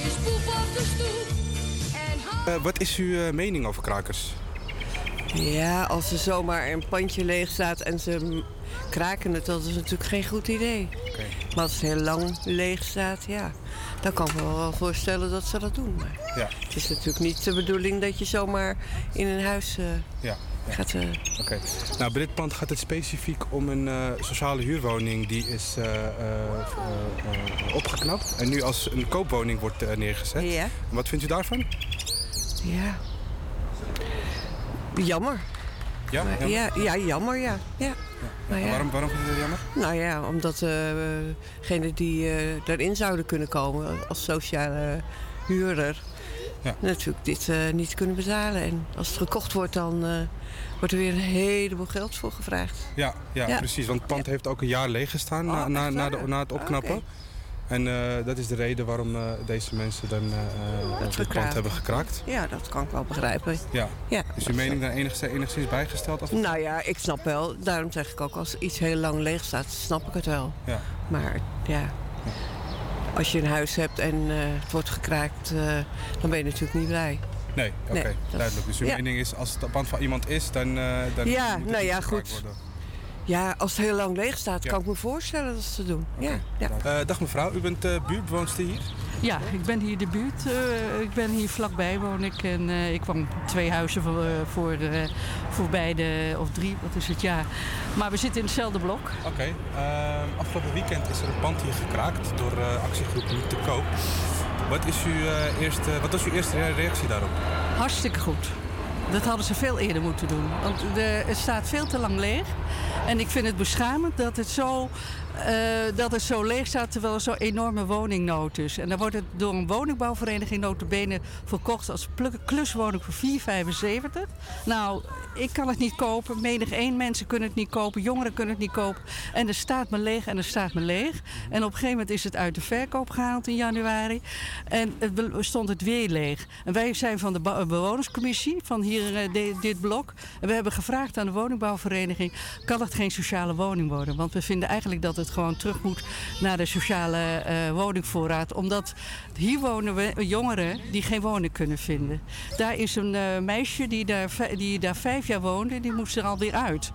is poep op de stoep. En haat... Eh, wat is uw eh, mening over krakers? Ja, als er zomaar een pandje leeg staat en ze kraken het, dat is natuurlijk geen goed idee. Maar als het heel lang leeg staat, ja, dan kan ik me wel voorstellen dat ze dat doen. Maar Ja. het is natuurlijk niet de bedoeling dat je zomaar in een huis eh, Ja. ja. gaat. eh, Oké. Nou, bij dit pand gaat het specifiek om een eh, sociale huurwoning die is opgeknapt en nu als een koopwoning wordt neergezet. Ja. En Wat vindt u daarvan? ja. Jammer. Ja, jammer? ja, ja, jammer, ja. ja. Ja. waarom, waarom vindt u dat jammer? Nou ja, omdat degenen die eh erin zouden kunnen komen als sociale huurder... Ja. natuurlijk dit eh, niet kunnen betalen. En als het gekocht wordt, dan eh, wordt er weer een heleboel geld voor gevraagd. Ja, ja, precies. Want het pand heeft ook een jaar leeg gestaan na, Oh, na, na, de- na het opknappen. Oké. En eh, dat is de reden waarom eh, deze mensen dan eh, eh, pand hebben gekraakt. Ja, dat kan ik wel begrijpen. Ja. Ja. Is uw mening daar enigszins, enigszins bijgesteld? Als... Nou ja, ik snap wel. Daarom zeg ik ook, als iets heel lang leeg staat, snap ik het wel. Ja. Maar ja, als je een huis hebt en het wordt gekraakt, dan ben je natuurlijk niet blij. Nee, oké, Nee, duidelijk. Dus uw ja. mening is, als het pand van iemand is, dan, eh dan Ja, moet het nou ja, gekraakt goed. worden. Ja, als het heel lang leeg staat, Ja. kan ik me voorstellen dat ze het doen. Ja, ja. Eh, dag mevrouw, u bent uh, buurtbewoonster hier? Ja, ik ben hier de buurt. eh, ik ben hier vlakbij woon ik. En eh, ik woon twee huizen voor, eh, voor, eh, voorbij de... Of drie, wat is het? Ja. Maar we zitten in hetzelfde blok. Oké. ehm, afgelopen weekend is er een pand hier gekraakt door eh, actiegroep Niet te Koop. Wat, is uw, eh, eerste, wat was uw eerste reactie daarop? Hartstikke goed. Dat hadden ze veel eerder moeten doen. Want de, het staat veel te lang leeg. En ik vind het beschamend dat het zo, eh, dat het zo leeg staat terwijl er zo'n enorme woningnood is. En dan wordt het door een woningbouwvereniging notabene verkocht als kluswoning voor 4,75. Nou, ik kan het niet kopen. Menig één mensen kunnen het niet kopen. Jongeren kunnen het niet kopen. En er staat me leeg en er staat me leeg. En op een gegeven moment is het uit de verkoop gehaald in januari. En het stond het weer leeg. En wij zijn van de bewonerscommissie van hier eh, dit blok. En we hebben gevraagd aan de woningbouwvereniging... kan het geen sociale woning worden? Want we vinden eigenlijk dat het gewoon terug moet naar de sociale eh, woningvoorraad. Omdat hier wonen we jongeren die geen woning kunnen vinden. Daar is een eh, meisje die daar, die daar vijf jaar woonde, die moest er alweer uit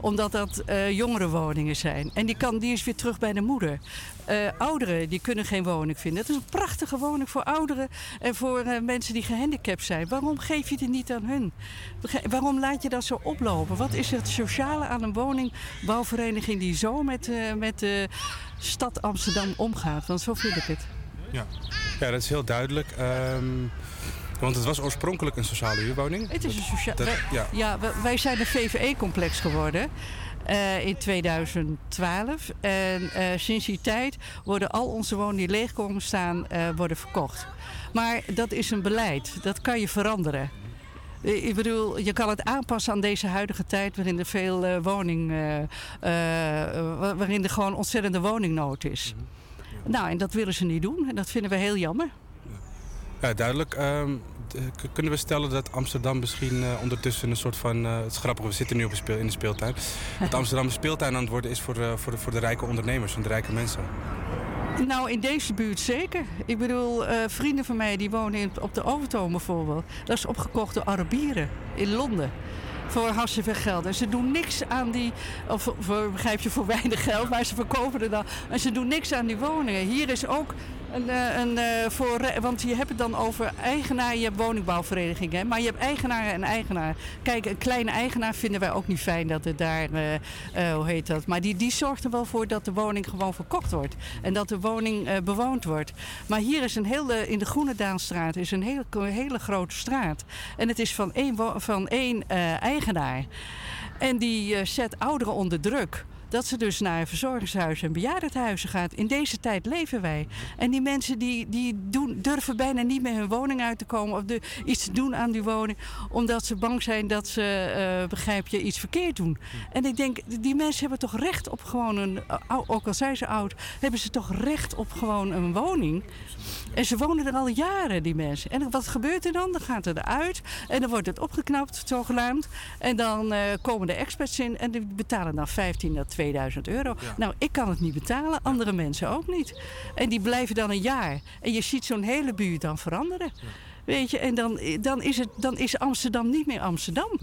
omdat dat eh jongerenwoningen zijn. En die, kan, die is weer terug bij de moeder. Eh, ouderen die kunnen geen woning vinden. Het is een prachtige woning voor ouderen en voor eh, mensen die gehandicapt zijn. Waarom geef je die niet aan hun? Waarom laat je dat zo oplopen? Wat is het sociale aan een woningbouwvereniging die zo met, eh, met de stad Amsterdam omgaat? Want zo vind ik het. Ja, ja dat is heel duidelijk. Ehm, want het was oorspronkelijk een sociale huurwoning. Het is een wij, ja. ja. wij zijn een VVE-complex geworden. Eh, in 2012. En eh, sinds die tijd worden al onze woningen die leeg komen staan, eh, worden verkocht. Maar dat is een beleid. Dat kan je veranderen. Ik bedoel, je kan het aanpassen aan deze huidige tijd waarin er veel woning, wa- waarin er gewoon ontzettende woningnood is. Nou, en dat willen ze niet doen. En dat vinden we heel jammer. Ja, duidelijk. Ehm, kunnen we stellen dat Amsterdam misschien eh, ondertussen een soort van... eh, het is grappig, we zitten nu op speel, in de speeltuin. [LAUGHS] Dat Amsterdam een speeltuin aan het worden is voor, eh, voor, de, voor de rijke ondernemers en de rijke mensen. Nou, in deze buurt zeker. Ik bedoel, eh, vrienden van mij die wonen in, op de Overtoom bijvoorbeeld. Dat is opgekocht door Arabieren in Londen. Voor hartstikke veel geld. En ze doen niks aan die, of voor, begrijp je, voor weinig geld, maar ze verkopen er dan. En ze doen niks aan die woningen. Hier is ook Een, eh, eh, voor, re- want je hebt het dan over eigenaar, je hebt woningbouwverenigingen, maar je hebt eigenaar en eigenaar. Kijk, een kleine eigenaar vinden wij ook niet fijn dat het daar, eh, eh, hoe heet dat, maar die, die zorgt er wel voor dat de woning gewoon verkocht wordt en dat de woning eh, bewoond wordt. Maar hier is een hele, in de Groene Daanstraat is een hele, hele grote straat en het is van één, van één eh, eigenaar. En die eh, zet ouderen onder druk. Dat ze dus naar verzorgingshuizen en bejaardenhuizen gaat. In deze tijd leven wij. En die mensen die, die durven bijna niet meer hun woning uit te komen. Of de, iets te doen aan die woning. Omdat ze bang zijn dat ze, eh, begrijp je, iets verkeerd doen. En ik denk, die mensen hebben toch recht op gewoon een... ou- Ook al zijn ze oud, hebben ze toch recht op gewoon een woning. En ze wonen er al jaren, die mensen. En wat gebeurt er dan? Dan gaat het eruit. En dan wordt het opgeknapt, zogenaamd. En dan eh, komen de experts in en die betalen dan 15 tot 2000 euro. Nou, ik kan het niet betalen, andere mensen ook niet. En die blijven dan een jaar. En je ziet zo'n hele buurt dan veranderen. Weet je, en dan, dan, is het, dan is Amsterdam niet meer Amsterdam.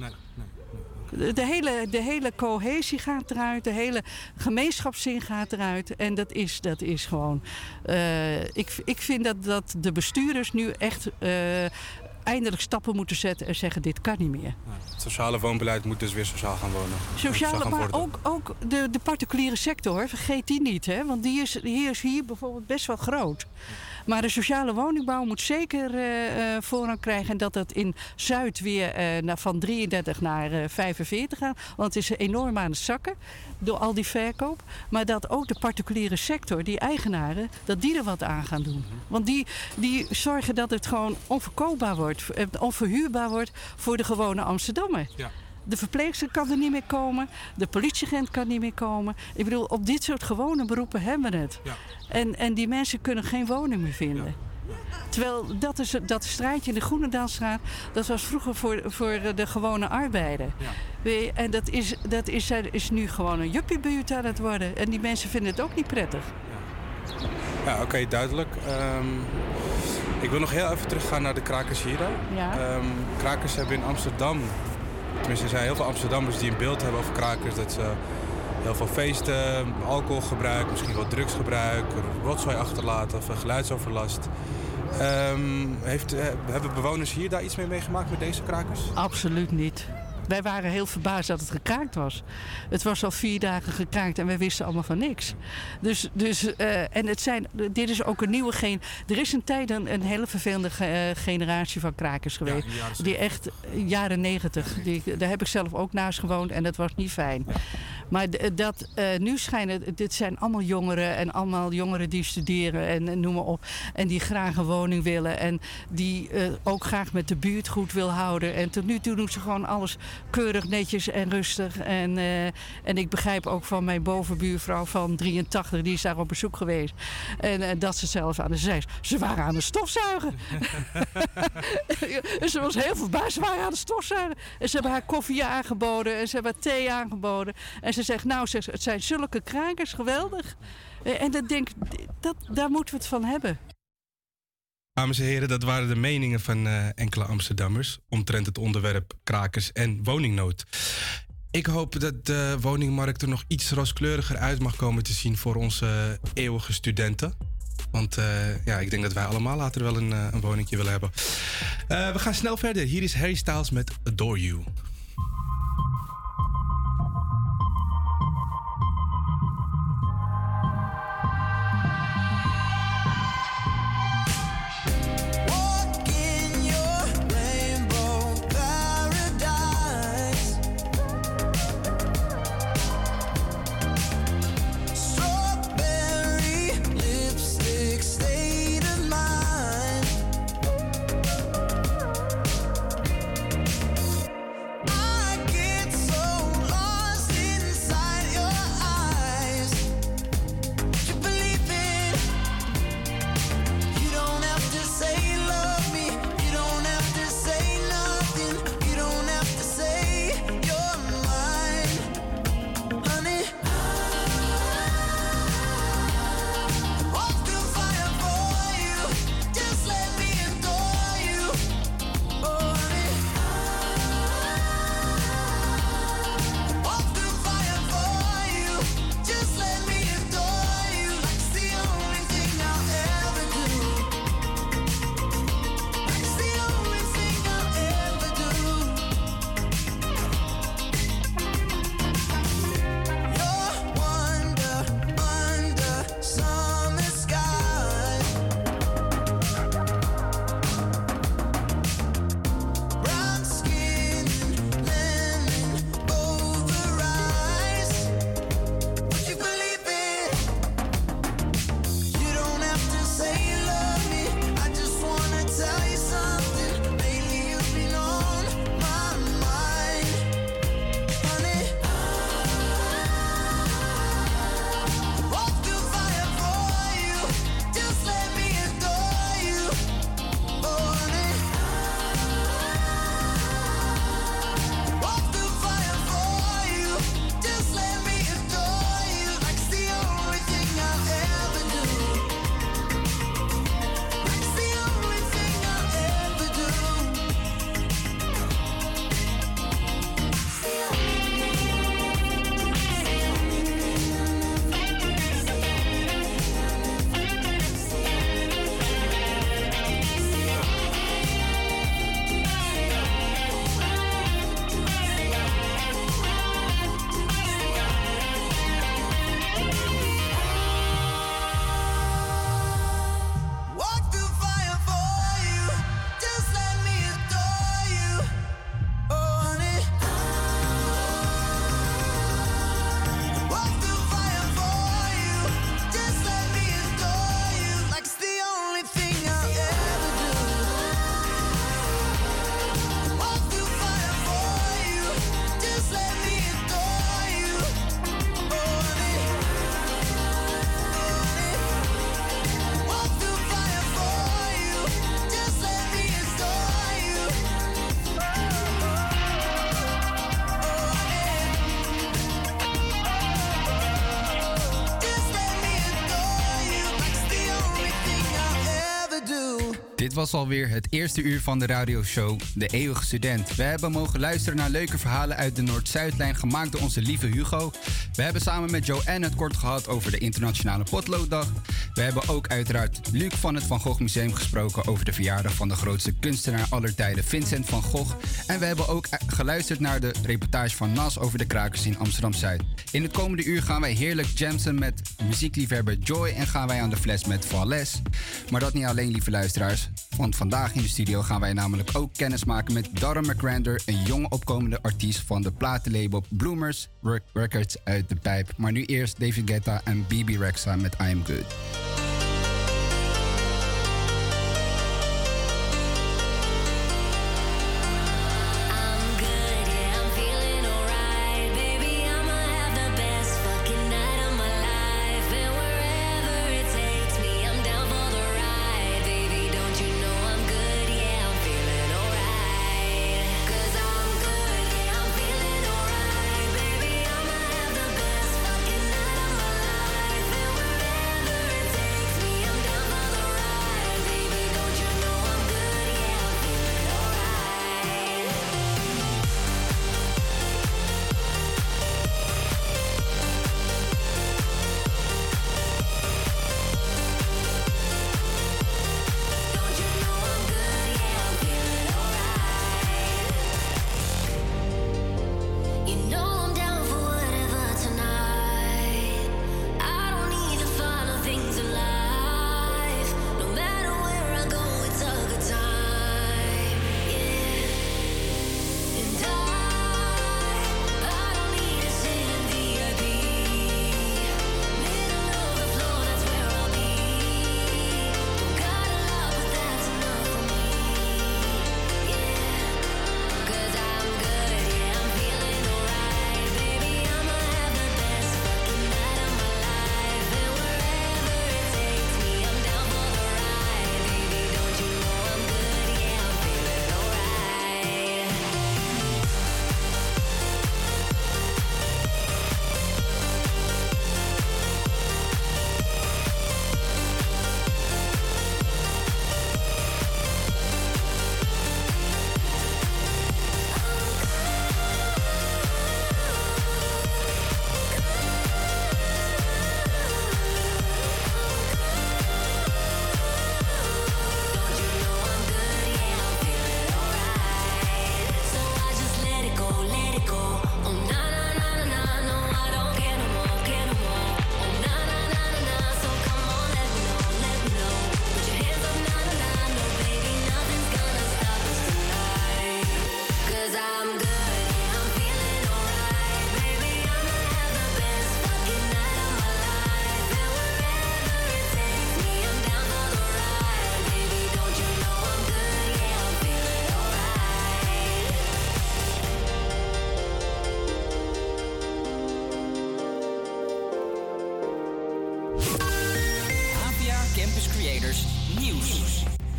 De, de hele, de hele cohesie gaat eruit, de hele gemeenschapszin gaat eruit. En dat is, dat is gewoon. eh, ik, ik vind dat, dat de bestuurders nu echt eh, eindelijk stappen moeten zetten en zeggen: dit kan niet meer. Het sociale woonbeleid moet dus weer sociaal gaan wonen. Sociale, gaan maar ook, ook de, de particuliere sector, vergeet die niet. Hè? Want die is, die is hier bijvoorbeeld best wel groot. Maar de sociale woningbouw moet zeker eh, eh, voorrang krijgen. En dat dat in Zuid weer eh, van 33 naar eh, 45 gaat. Want het is enorm aan het zakken door al die verkoop. Maar dat ook de particuliere sector, die eigenaren, dat die er wat aan gaan doen. Want die, die zorgen dat het gewoon onverkoopbaar wordt, onverhuurbaar wordt voor de gewone Amsterdammer. Ja. De verpleegster kan er niet meer komen. De politieagent kan niet meer komen. Ik bedoel, op dit soort gewone beroepen hebben we het. En, en die mensen kunnen geen woning meer vinden. Terwijl dat, is, dat straatje in de Groenendaalstraat, dat was vroeger voor, voor de gewone arbeider. Weet je, En dat, is, dat is, is nu gewoon een juppiebuurt aan het worden. En die mensen vinden het ook niet prettig. Ja, oké, duidelijk. Ehm, ik wil nog heel even teruggaan naar de krakers hier. dan. Ja. Ehm, krakers hebben in Amsterdam, tenminste er zijn heel veel Amsterdammers die een beeld hebben over krakers. Dat ze heel veel feesten, alcoholgebruik, misschien wel drugsgebruik, rotzooi achterlaten of geluidsoverlast. Ehm, heeft, eh, hebben bewoners hier daar iets mee meegemaakt met deze krakers? Absoluut niet. Wij waren heel verbaasd dat het gekraakt was. Het was al vier dagen gekraakt en wij wisten allemaal van niks. Dus, dus eh, en het zijn, dit is ook een nieuwe geen. Er is een tijd een, een hele vervelende ge- eh, generatie van krakers geweest. die echt jaren negentig. Die, daar heb ik zelf ook naast gewoond en dat was niet fijn. Maar dat, eh, nu schijnen, dit zijn allemaal jongeren en allemaal jongeren die studeren en, en noem maar op. En die graag een woning willen en die ook graag met de buurt goed wil houden. En tot nu toe doen ze gewoon alles keurig, netjes en rustig. En, eh, en ik begrijp ook van mijn bovenbuurvrouw van 83, die is daar op bezoek geweest. En eh, dat ze zelf aan de zij. Ze waren aan het stofzuigen. en [LAUGHS] ze was heel verbaasd. Ze waren aan het stofzuigen. En ze hebben haar koffie aangeboden. En ze hebben haar thee aangeboden. En ze zegt, nou, het zijn zulke krakers, geweldig. Eh, En dat denk, dat, daar moeten we het van hebben. Dames en heren, dat waren de meningen van eh, enkele Amsterdammers omtrent het onderwerp krakers en woningnood. Ik hoop dat de woningmarkt er nog iets rooskleuriger uit mag komen te zien voor onze eeuwige studenten. Want eh, ja, ik denk dat wij allemaal later wel een, eh, een woningje willen hebben. Eh, we gaan snel verder. Hier is Harry Styles met Adore You. Was alweer het eerste uur van de radioshow De Eeuwige Student. We hebben mogen luisteren naar leuke verhalen uit de Noord-Zuidlijn gemaakt door onze lieve Hugo. We hebben samen met Joanne het kort gehad over de Internationale Potlooddag. We hebben ook uiteraard Luc van het Van Gogh Museum gesproken over de verjaardag van de grootste kunstenaar aller tijden, Vincent van Gogh. En we hebben ook eh, geluisterd naar de reportage van Nas over de krakers in Amsterdam-Zuid. In het komende uur gaan wij heerlijk jamsen met muziekliefhebber Joy en gaan wij aan de fles met Valles. Maar dat niet alleen, lieve luisteraars. Want vandaag in de studio gaan wij namelijk ook kennis maken met Darren McRander, een jonge opkomende artiest van de platenlabel Bloomers Rec- Records uit de pijp. Maar nu eerst David Guetta en BB Rexa met I Am Good.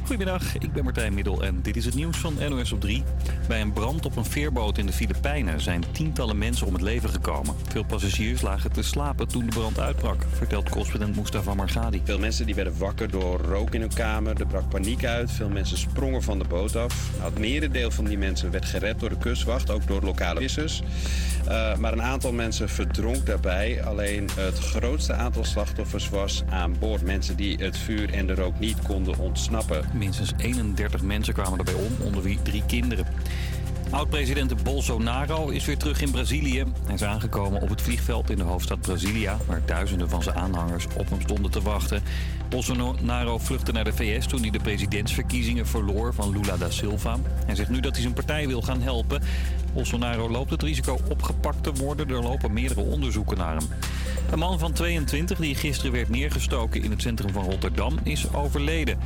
Goedemiddag, ik ben Martijn Middel en dit is het nieuws van NOS op 3. Bij een brand op een veerboot in de Filipijnen zijn tientallen mensen om het leven gekomen. Veel passagiers lagen te slapen toen de brand uitbrak, vertelt correspondent Mustafa Margadi. Veel mensen die werden wakker door rook in hun kamer. Er brak paniek uit. Veel mensen sprongen van de boot af. Nou, het merendeel van die mensen werd gered door de kustwacht, ook door lokale vissers. Eh, maar een aantal mensen verdronk daarbij. Alleen het grootste aantal slachtoffers was aan boord. Mensen die het vuur en de rook niet konden ontsnappen. Minstens 31 mensen kwamen erbij om, onder wie drie kinderen. Oud-president Bolsonaro is weer terug in Brazilië. Hij is aangekomen op het vliegveld in de hoofdstad Brasilia... waar duizenden van zijn aanhangers op hem stonden te wachten. Bolsonaro vluchtte naar de VS toen hij de presidentsverkiezingen verloor van Lula da Silva. Hij zegt nu dat hij zijn partij wil gaan helpen. Bolsonaro loopt het risico opgepakt te worden. Er lopen meerdere onderzoeken naar hem. Een man van 22 die gisteren werd neergestoken in het centrum van Rotterdam is overleden.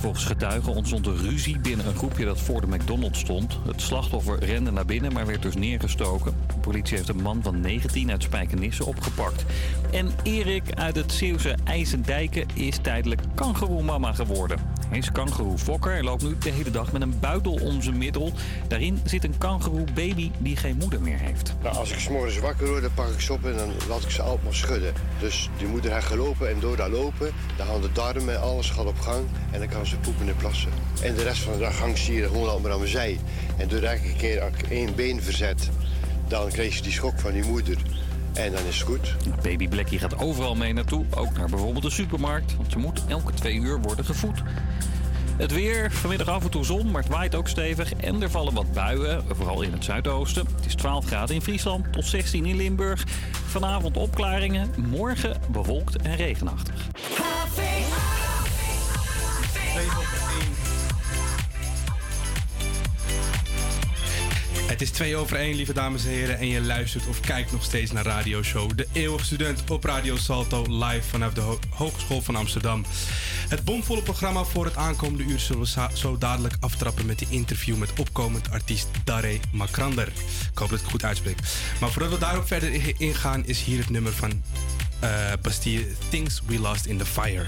Volgens getuigen ontstond er ruzie binnen een groepje dat voor de McDonald's stond. Het slachtoffer rende naar binnen, maar werd dus neergestoken. De politie heeft een man van 19 uit Spijkenisse opgepakt. En Erik uit het Zeeuwse IJsendijken is tijdelijk kangeroemama geworden. Hij is kangeroefokker en loopt nu de hele dag met een buidel om zijn middel. Daarin zit een kangeroebaby die geen moeder meer heeft. Nou, als ik 's morgens wakker word, dan pak ik ze op en dan laat ik ze altijd maar schudden. Dus die moeder gaat gelopen en door dat lopen, dan gaan de darmen en alles gaat op gang en dan kan ze poepen en plassen. En de rest van de dag hangt ze hier gewoon al maar aan mijn zij. En door elke keer als ik één been verzet, dan krijg je die schok van die moeder. En dan is het goed. Baby Blackie gaat overal mee naartoe, ook naar bijvoorbeeld de supermarkt. Want ze moet elke twee uur worden gevoed. Het weer, vanmiddag af en toe zon, maar het waait ook stevig. En er vallen wat buien, vooral in het zuidoosten. Het is 12 graden in Friesland tot 16 in Limburg. Vanavond opklaringen, morgen bewolkt en regenachtig. Het is twee over één, lieve dames en heren. En je luistert of kijkt nog steeds naar Radio Show. De eeuwige student op Radio Salto, live vanaf de Ho- Hogeschool van Amsterdam. Het bomvolle programma voor het aankomende uur zullen we zo dadelijk aftrappen met die interview met opkomend artiest Daré Makrander. Ik hoop dat ik het goed uitspreek. Maar voordat we daarop verder ingaan, is hier het nummer van eh Bastille Things We Lost in the Fire.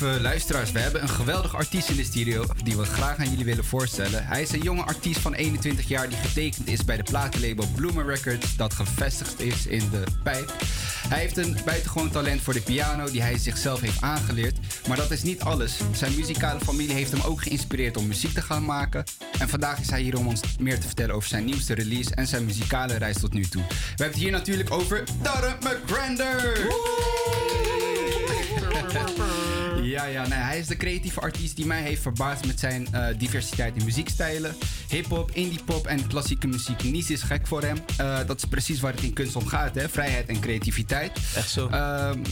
Lieve luisteraars, we hebben een geweldig artiest in de studio die we graag aan jullie willen voorstellen. Hij is een jonge artiest van 21 jaar die getekend is bij de platenlabel Bloomer Records dat gevestigd is in de pijp. Hij heeft een buitengewoon talent voor de piano die hij zichzelf heeft aangeleerd. Maar dat is niet alles. Zijn muzikale familie heeft hem ook geïnspireerd om muziek te gaan maken. En vandaag is hij hier om ons meer te vertellen over zijn nieuwste release en zijn muzikale reis tot nu toe. We hebben het hier natuurlijk over Darren McGrander. Ja, ja, nee, hij is de creatieve artiest die mij heeft verbaasd met zijn eh, diversiteit in muziekstijlen. Hip-hop, indie-pop en klassieke muziek. Niets is gek voor hem. Eh, dat is precies waar het in kunst om gaat, hè? Vrijheid en creativiteit. Echt zo. nou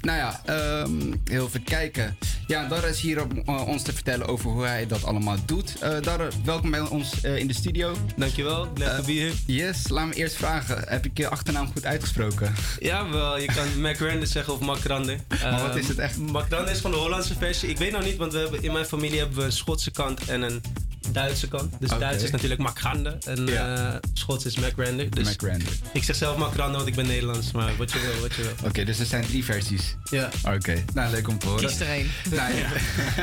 ja, ehm, heel even kijken. Ja, Darre is hier om eh, ons te vertellen over hoe hij dat allemaal doet. Darre, welkom bij ons eh, in de studio. Dankjewel, to be here. Yes, laat me eerst vragen. Heb ik je achternaam goed uitgesproken? Ja, wel. Je kan [LAUGHS] McRander zeggen of Macrander. Maar wat is het echt? Macrander is van de Hollandse versie. Ik weet nog niet, want we hebben, in mijn familie hebben we een Schotse kant en een Duitse kant. Dus. Duits is natuurlijk Macrande en Ja. eh, Schots is McRander. Dus. Ik zeg zelf Macrande, want ik ben Nederlands. Maar wat je wil, wat je wil. Oké, dus er zijn drie versies. Ja. Oké, nou leuk om te horen. Kies er één. [LAUGHS] Nou, je,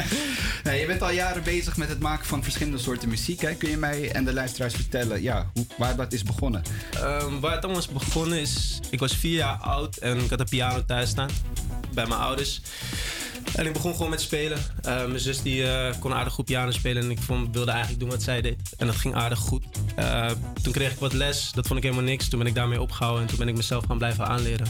[LAUGHS] nou, je bent al jaren bezig met het maken van verschillende soorten muziek. Hè? Kun je mij en de luisteraars vertellen ja, hoe, waar dat is begonnen? Ehm, waar het allemaal is begonnen is... Ik was vier jaar oud en ik had een piano thuis staan. Bij mijn ouders. En ik begon gewoon met spelen. Eh, mijn zus die, eh, kon aardig goed piano spelen en ik vond, wilde eigenlijk doen wat zij deed. En dat ging aardig goed. Eh, toen kreeg ik wat les, dat vond ik helemaal niks. Toen ben ik daarmee opgehouden en toen ben ik mezelf gaan blijven aanleren.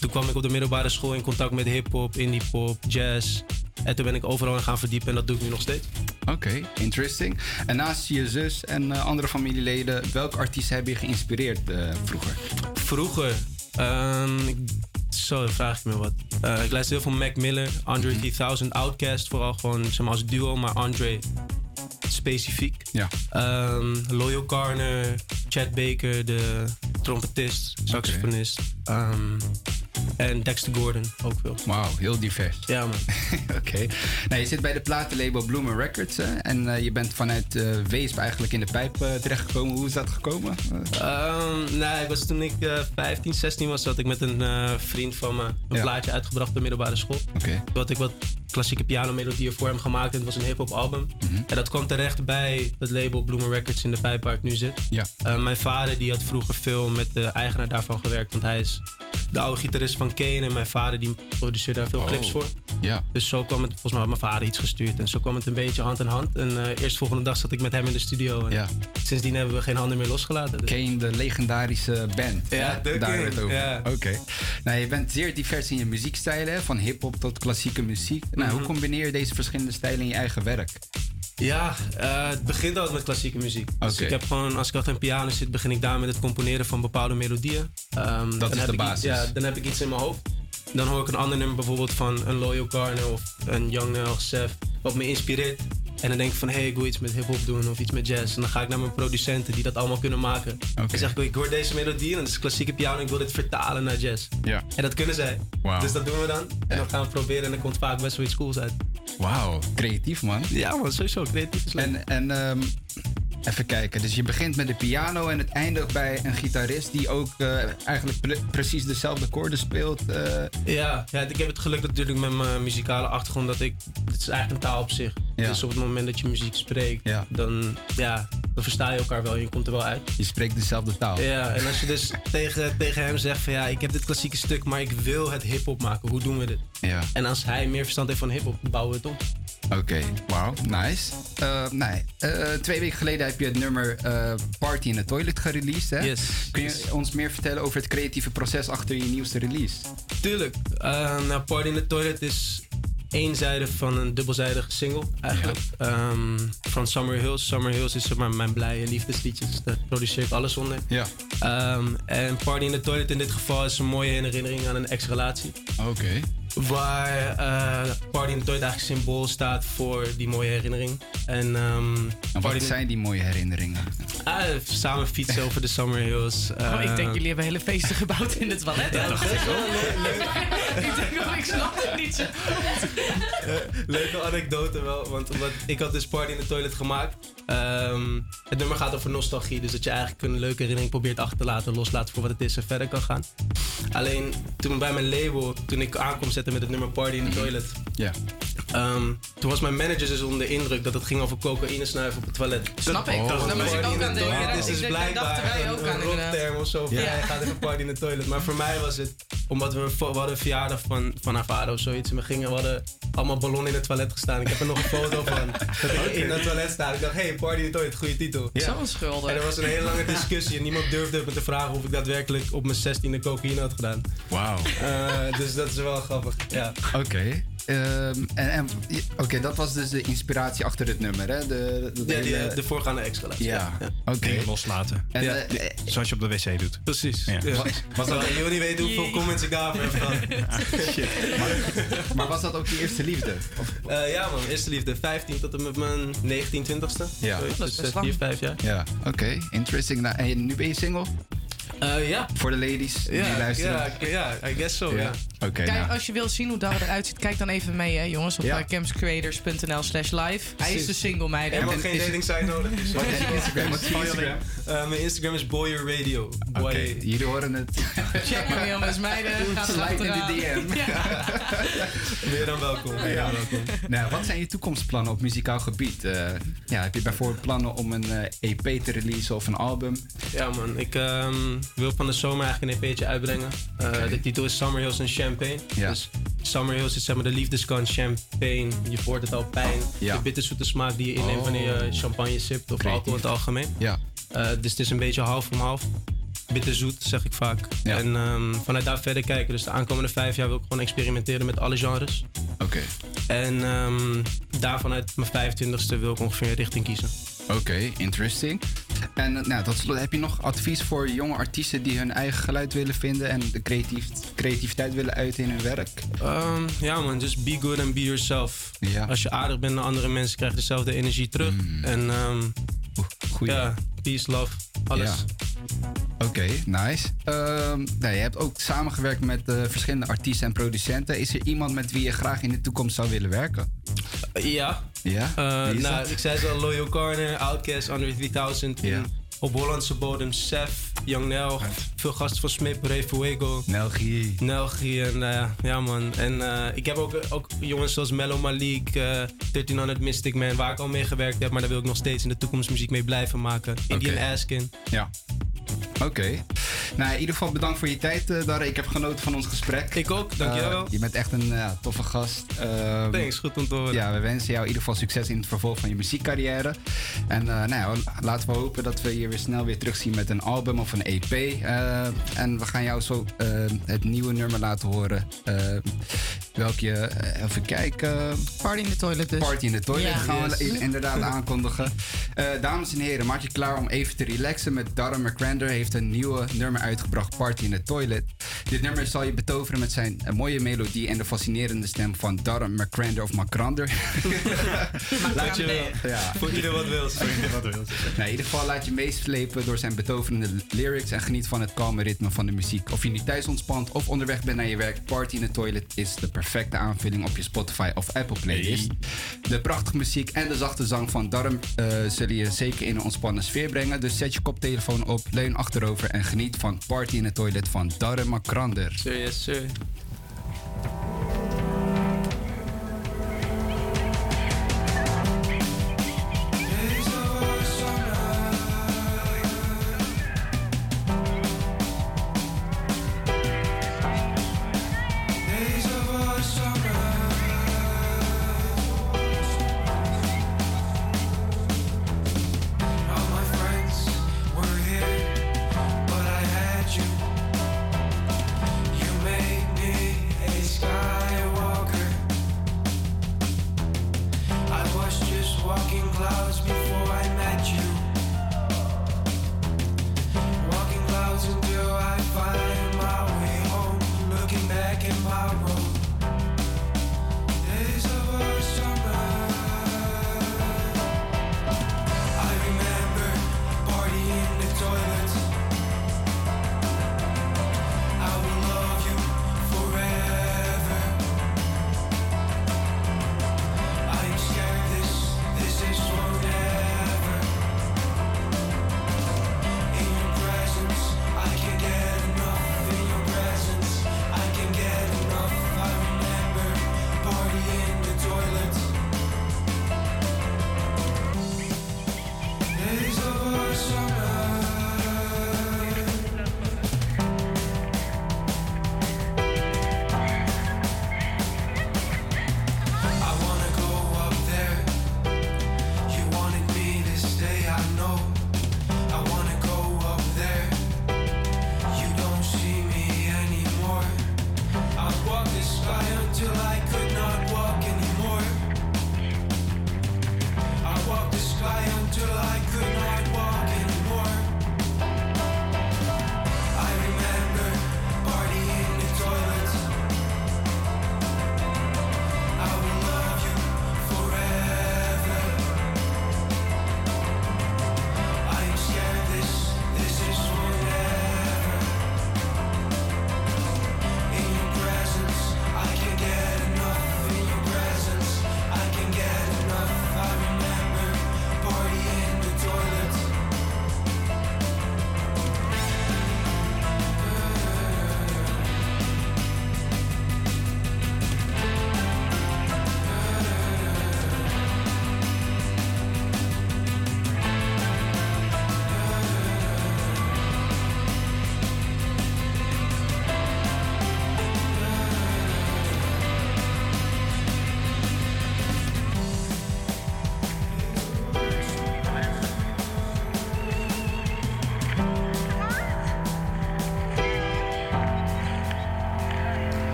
Toen kwam ik op de middelbare school in contact met hip-hop, indie pop, jazz. En toen ben ik overal gaan verdiepen en dat doe ik nu nog steeds. Oké, interesting. En naast je zus en andere familieleden, welke artiesten hebben je geïnspireerd vroeger? Vroeger, ehm, ik- zo dan vraag ik me wat. Eh, ik luister heel veel Mac Miller, Andre 3000, Outkast, vooral gewoon zeg maar, als duo, maar Andre specifiek. Ja. Ehm, Loyal Garner, Chad Baker, de trompetist, saxofonist. Ehm, en Dexter Gordon ook veel. Wauw, heel divers. Ja, man. [LAUGHS] Oké. Nou, je zit bij de platenlabel Bloomer Records hè? en eh, je bent vanuit eh, Weesp eigenlijk in de pijp eh, terechtgekomen. Hoe is dat gekomen? Ehm, nee, ik was toen ik eh 15, 16 was, had ik met een vriend van me een Ja. plaatje uitgebracht op de middelbare school. Oké. Toen had ik wat klassieke pianomelodieën voor hem gemaakt en het was een hip-hop album. Mhm. En dat kwam terecht bij het label Bloomer Records in de pijp waar ik nu zit. Ja. Mijn vader die had vroeger veel met de eigenaar daarvan gewerkt, want hij is de oude gitarist van Kane en mijn vader die produceerde daar veel Oh. clips voor. Ja. Dus zo kwam het, volgens mij had mijn vader iets gestuurd en zo kwam het een beetje hand in hand. En eh eerst volgende dag zat ik met hem in de studio en Ja. sindsdien hebben we geen handen meer losgelaten. Dus- Kane, de legendarische band. Ja, hè? de Daar het over. ja. Oké. Nou, je bent zeer divers in je muziekstijlen, van hip-hop tot klassieke muziek. Nou, Mhm. hoe combineer je deze verschillende stijlen in je eigen werk? Ja, eh, het begint altijd met klassieke muziek. Dus ik heb gewoon, als ik achter een piano zit, begin ik daar met het componeren van bepaalde melodieën. Ehm, dan is de iets- basis. ja, dan heb ik iets in mijn hoofd. Dan hoor ik een ander nummer bijvoorbeeld van een Loyal Garner of een Young Nel, Sef, wat me inspireert. En dan denk ik van, hé, hey, ik wil iets met hip-hop doen of iets met jazz. En dan ga ik naar mijn producenten die dat allemaal kunnen maken. Dan zeg ik, ik hoor deze melodie en dat is klassieke piano en ik wil dit vertalen naar jazz. Ja. En dat kunnen zij. Dus dat doen we dan. En dan gaan we proberen en er komt vaak best wel iets cools uit. Wauw, creatief man. Ja man, sowieso creatief is leuk. En, en ehm, even kijken, dus je begint met de piano en het eindigt bij een gitarist die ook eh, eigenlijk pre- precies dezelfde akkoorden speelt. eh. Ja, ja, ik heb het geluk natuurlijk met mijn muzikale achtergrond dat ik. Het is eigenlijk een taal op zich. Ja. Dus op het moment dat je muziek spreekt, Ja. dan, ja, dan versta je elkaar wel en je komt er wel uit. Je spreekt dezelfde taal. Ja, en als je dus [LAUGHS] tegen, tegen hem zegt van ja, ik heb dit klassieke stuk, maar ik wil het hip-hop maken. Hoe doen we dit? Ja. En als hij meer verstand heeft van hip-hop, bouwen we het op. Oké, wauw, nice. Eh, nee, eh, twee weken geleden heb je het nummer eh, Party in the Toilet gereleased. Hè? Yes. Kun je ons meer vertellen over het creatieve proces achter je nieuwste release? Tuurlijk. Nou, Party in the Toilet is één zijde van een dubbelzijdige single eigenlijk. Ehm, van Summer Hills. Summer Hills is zeg maar mijn blije liefdesliedjes. Daar produceer ik alles onder. Ja. Ehm, en Party in the Toilet in dit geval is een mooie herinnering aan een ex-relatie. Oké. Waar eh, Party in the Toilet eigenlijk symbool staat voor die mooie herinnering. En, ehm, En Party wat in- zijn die mooie herinneringen? Ah, samen fietsen over de Summer Hills. Oh, ik denk Eh, jullie hebben hele feesten gebouwd in het toilet. Ja, dat is wel ik denk ook, ik snap het niet zo goed. Eh, leuke anekdote wel, want omdat ik had dus Party in the Toilet gemaakt. Ehm, het nummer gaat over nostalgie, dus dat je eigenlijk een leuke herinnering probeert achter te laten, loslaten voor wat het is en verder kan gaan. Alleen toen bij mijn label, toen ik aankom zetten met het nummer Party in the Toilet, Ja. ehm, toen was mijn manager dus onder de indruk dat het ging over cocaïne snuiven op het toilet. Snap ik. Daar moest ik ook aan denken. Toilet Daar- is dus blijkbaar dachten wij een, ook een aan, inderdaad. rockterm of zo. van, Ja. Hij gaat even party in the toilet. Maar voor mij was het, omdat we, we hadden een verjaardag van, van haar vader of zoiets. En we gingen, we hadden allemaal ballonnen in het toilet gestaan. Ik heb er nog een foto van. Dat ik [LAUGHS] in het toilet sta. Ik dacht, hey, party the toilet, goede titel. Ja. Schuldig. En er was een hele lange discussie. En niemand durfde me te vragen of ik daadwerkelijk op mijn 16e cocaïne had gedaan. Wauw. Eh, dus dat is wel grappig. Ja. Oké. Ehm, en, en, Oké, dat was dus de inspiratie achter het nummer, hè? De, de, Ja, die, hele- de voorgaande ex-relatie. Ja, oké. Dingen loslaten. En, Ja. eh, Zoals je op de wc doet. Precies. Ja. Ja. Was- was dat- je wil niet weten hoeveel comments ik daarvoor heb gehad. [LAUGHS] maar was dat ook je eerste liefde? Eh, ja man, eerste liefde. 15 tot en met mijn 19, 20ste. Ja. Zoiets, Dat is dus best eh, lang. 4, 5 jaar. Ja, oké. Interesting. Nou, en nu ben je single? Eh, ja. Voor de ladies die luisteren? ja, ja, I guess so, ja. Oké, Kijk, nou. als je wilt zien hoe dat eruit ziet, kijk dan even mee, hè, jongens, op Ja. ja. campscreators.nl slash live. Hij is de single, meiden. Helemaal geen dating site nodig. [LAUGHS] Dus Wat is je Instagram? Wat is je Instagram? Eh, mijn Instagram is Boyer Radio. Oké, jullie horen het. Check hem, jongens, meiden. Ga Slide in de. DM. [LAUGHS] [LAUGHS] Meer dan welkom. Meer Ja. dan welkom. Nou, wat zijn je toekomstplannen op muzikaal gebied? Eh, ja, heb je bijvoorbeeld plannen om een eh, EP te releasen of een album? Ja man, ik ehm, wil van de zomer eigenlijk een EP'tje uitbrengen. Eh, De titel is Summer Hills and Champagne. Ja. Dus Summer Hills is zeg maar de liefdeskant champagne. Je voert het al pijn. Ja. De bitterzoete smaak die je inneemt Oh. wanneer je champagne sipt of Creatief. alcohol in het algemeen. Ja. Eh, dus het is een beetje half om half. Bitterzoet, zeg ik vaak. En ehm, vanuit daar verder kijken. Dus de aankomende vijf jaar wil ik gewoon experimenteren met alle genres. Oké. En ehm, daar vanuit mijn 25ste wil ik ongeveer een richting kiezen. Oké, interesting. En eh, nou, tot slot, heb je nog advies voor jonge artiesten die hun eigen geluid willen vinden en de creatief, creativiteit willen uiten in hun werk? Ehm, ja man, just be good and be yourself. Als je aardig bent naar andere mensen, krijg je dezelfde energie terug. En ja, peace, love, alles. Ja. Oké, nice. Ehm, nou, je hebt ook samengewerkt met eh, verschillende artiesten en producenten. Is er iemand met wie je graag in de toekomst zou willen werken? Ja. Ja? Eh, nou, dat? ik zei zo, Loyal Corner, Outkast, Under 3000. Ja. Op Hollandse bodem, Sef, Young Nel, veel gasten van Smip, Ray Fuego. Nelgi. Nelgi en eh, ja man. En eh, ik heb ook, ook jongens zoals Mellow Malik, eh 1300 Mystic Man, waar ik al mee gewerkt heb. Maar daar wil ik nog steeds in de toekomst muziek mee blijven maken. Indian. Askin. Ja. Oké. Nou, in ieder geval bedankt voor je tijd, eh Darre. Ik heb genoten van ons gesprek. Ik ook, dankjewel. Eh, je bent echt een ja, toffe gast. Ehm, Thanks, goed om te horen. Ja, we wensen jou in ieder geval succes in het vervolg van je muziekcarrière. En eh, nou ja, laten we hopen dat we je weer snel weer terugzien met een album of een EP. Eh, en we gaan jou zo het nieuwe nummer laten horen. Eh welke, even kijken. Party in the toilet dus. Party in the toilet Ja. gaan we Yes. inderdaad aankondigen. Eh, dames en heren, maak je klaar om even te relaxen met Darren McCrander. Heeft een nieuwe nummer uitgebracht, Party in the Toilet. Dit nummer zal je betoveren met zijn mooie melodie en de fascinerende stem van Darren McCrander of McCrander. [LAUGHS] laat je, ja. Voor ieder wat wil. Nou, in ieder geval laat je meeslepen door zijn betoverende lyrics en geniet van het kalme ritme van de muziek. Of je nu thuis ontspant of onderweg bent naar je werk, Party in the Toilet is de perfecte aanvulling op je Spotify of Apple playlist. De prachtige muziek en de zachte zang van Darm eh, zullen je zeker in een ontspannen sfeer brengen. Dus zet je koptelefoon op, leun achterover en geniet van Party in the Toilet van Darren McCrander. Sir, yes sir.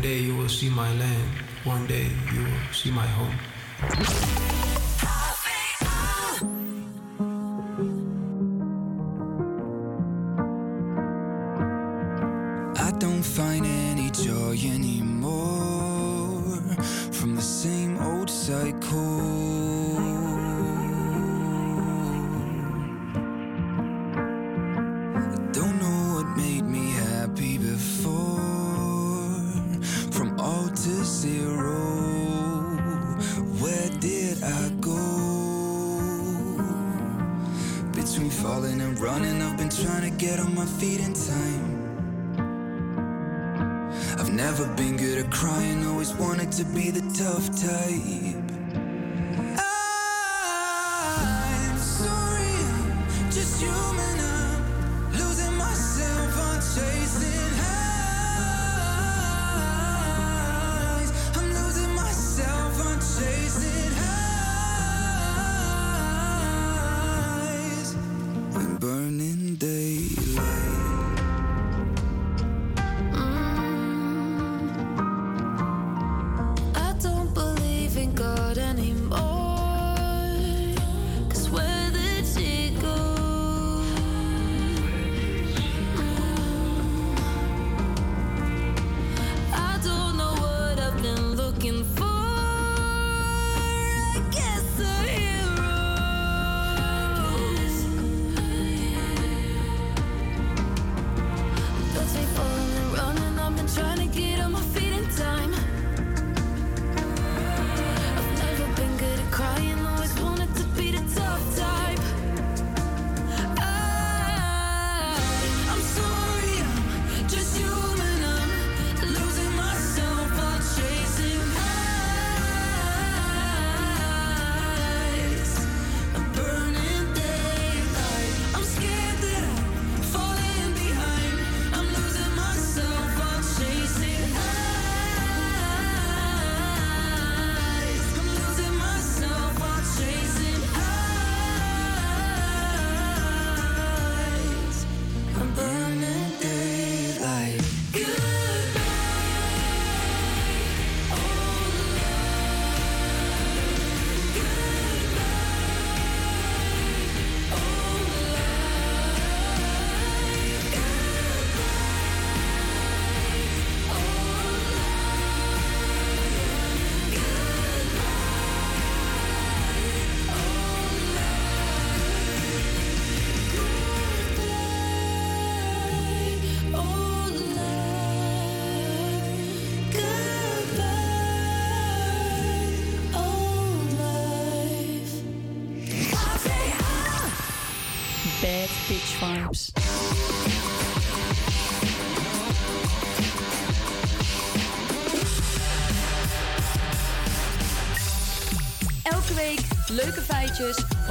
One day you will see my land, one day you will see my home.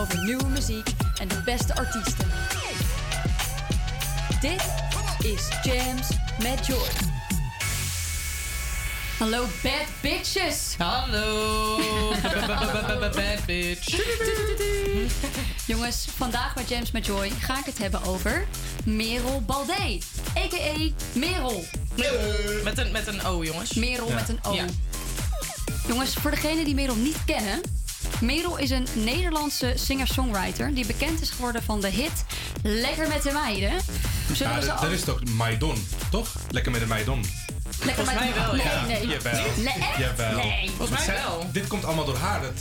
Over nieuwe muziek en de beste artiesten. Dit is Jams met Joy. Hallo bad bitches. Hallo bad [LAUGHS] bitch. Jongens, vandaag bij Jams met Joy ga ik het hebben over Merel Baldé. A.k.a. Merel. Met een, met een O, jongens. Merel met een O. Ja. Jongens, voor degenen die Merel niet kennen. Merel is een Nederlandse singer-songwriter die bekend is geworden van de hit Lekker met de meiden. Ja, dat, al- dat is toch Maidon, toch? Lekker met de Maidon. Lekker met de Nee, nee. Jawel. Nee, echt? Jawel. Nee. Volgens mij Zij- wel. Dit komt allemaal door haar. Dat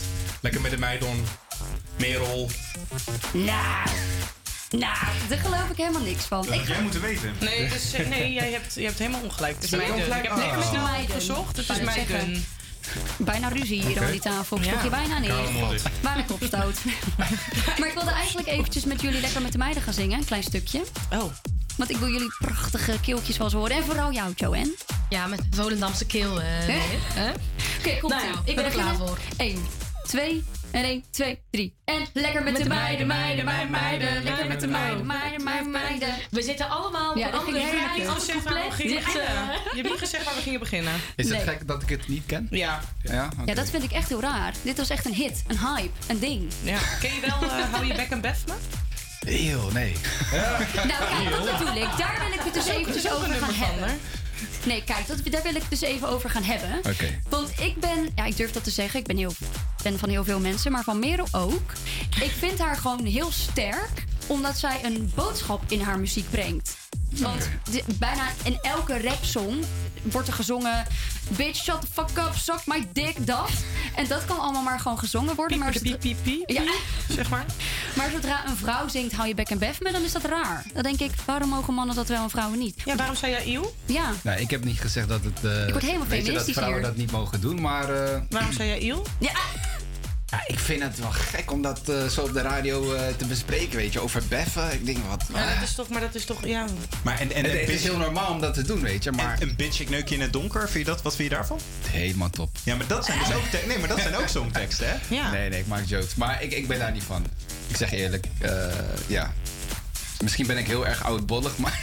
lekker met de Maidon. Merel. Nou, nou, daar geloof ik helemaal niks van. Dat Ik had jij moeten weten. Nee, dus, nee jij, hebt, je hebt helemaal ongelijk. Het is meiden. ongelijk? Ik heb lekker met de Meiden. gezocht. Het is meiden. Bijna ruzie hier Oké. aan die tafel. Sloeg Ja. je bijna neer. Waar ik opstoot. maar ik wilde eigenlijk eventjes met jullie lekker met de meiden gaan zingen. Een klein stukje. Oh. Want ik wil jullie prachtige keeltjes wel eens horen. En vooral jou, Joanne. Ja, met Volendamse keel. eh, Hè? hè? Oké, komt Nou ja, ik ben er klaar voor. 1, 2 en 1, 2, 3. En lekker met, de meiden, meiden, meiden, meiden. Lekker met de meiden, meiden, We zitten allemaal op Ja, andere waar we gingen beginnen. eh, Je hebt niet gezegd waar we gingen beginnen. Is het Nee. gek dat ik het niet ken? Ja. Ja, Ja, dat vind ik echt heel raar. Dit was echt een hit, een hype, een ding. Ja. Ken je wel eh, Hou je bek en bef me? Heel, nee. Nou, kijk, dat bedoel ik. Daar wil ik het dus eventjes over gaan hebben. Nee, kijk, dat, daar wil ik dus even over gaan hebben. Oké. Want ik ben, ja, ik durf dat te zeggen, ik ben, heel, ben van heel veel mensen, maar van Merel ook. Ik vind haar gewoon heel sterk, omdat zij een boodschap in haar muziek brengt. Want bijna in elke rapsong wordt er gezongen... Bitch, shut the fuck up, suck my dick, dat. En dat kan allemaal maar gewoon gezongen worden. Maar piep, piep, piep, Ja. Zeg maar. [LAUGHS] Maar zodra een vrouw zingt, hou je bek en bef me, dan is dat raar. Dan denk ik, waarom mogen mannen dat wel en vrouwen niet? Ja, waarom zei jij eeuw? Ja. Nou, ik heb niet gezegd dat het. eh, Ik word helemaal weet je, dat feministisch vrouwen hier. dat niet mogen doen, maar. eh, Waarom zei jij eeuw? Ja. Ja, ik vind het wel gek om dat eh, zo op de radio eh, te bespreken, weet je, over beffen. Ik denk wat. Ja, dat is toch, maar dat is toch, ja. Maar en, en, het, is heel normaal om dat te doen, weet je, maar. Een bitch, ik neuk je in het donker. Vind je dat, wat vind je daarvan? Helemaal top. Ja, maar dat zijn dus ook, te- nee, maar dat zijn ook songteksten, hè? Ja. Nee, nee, ik maak jokes. Maar ik, ik ben daar niet van. Ik zeg eerlijk, eh, ja. Misschien ben ik heel erg oudbollig, maar.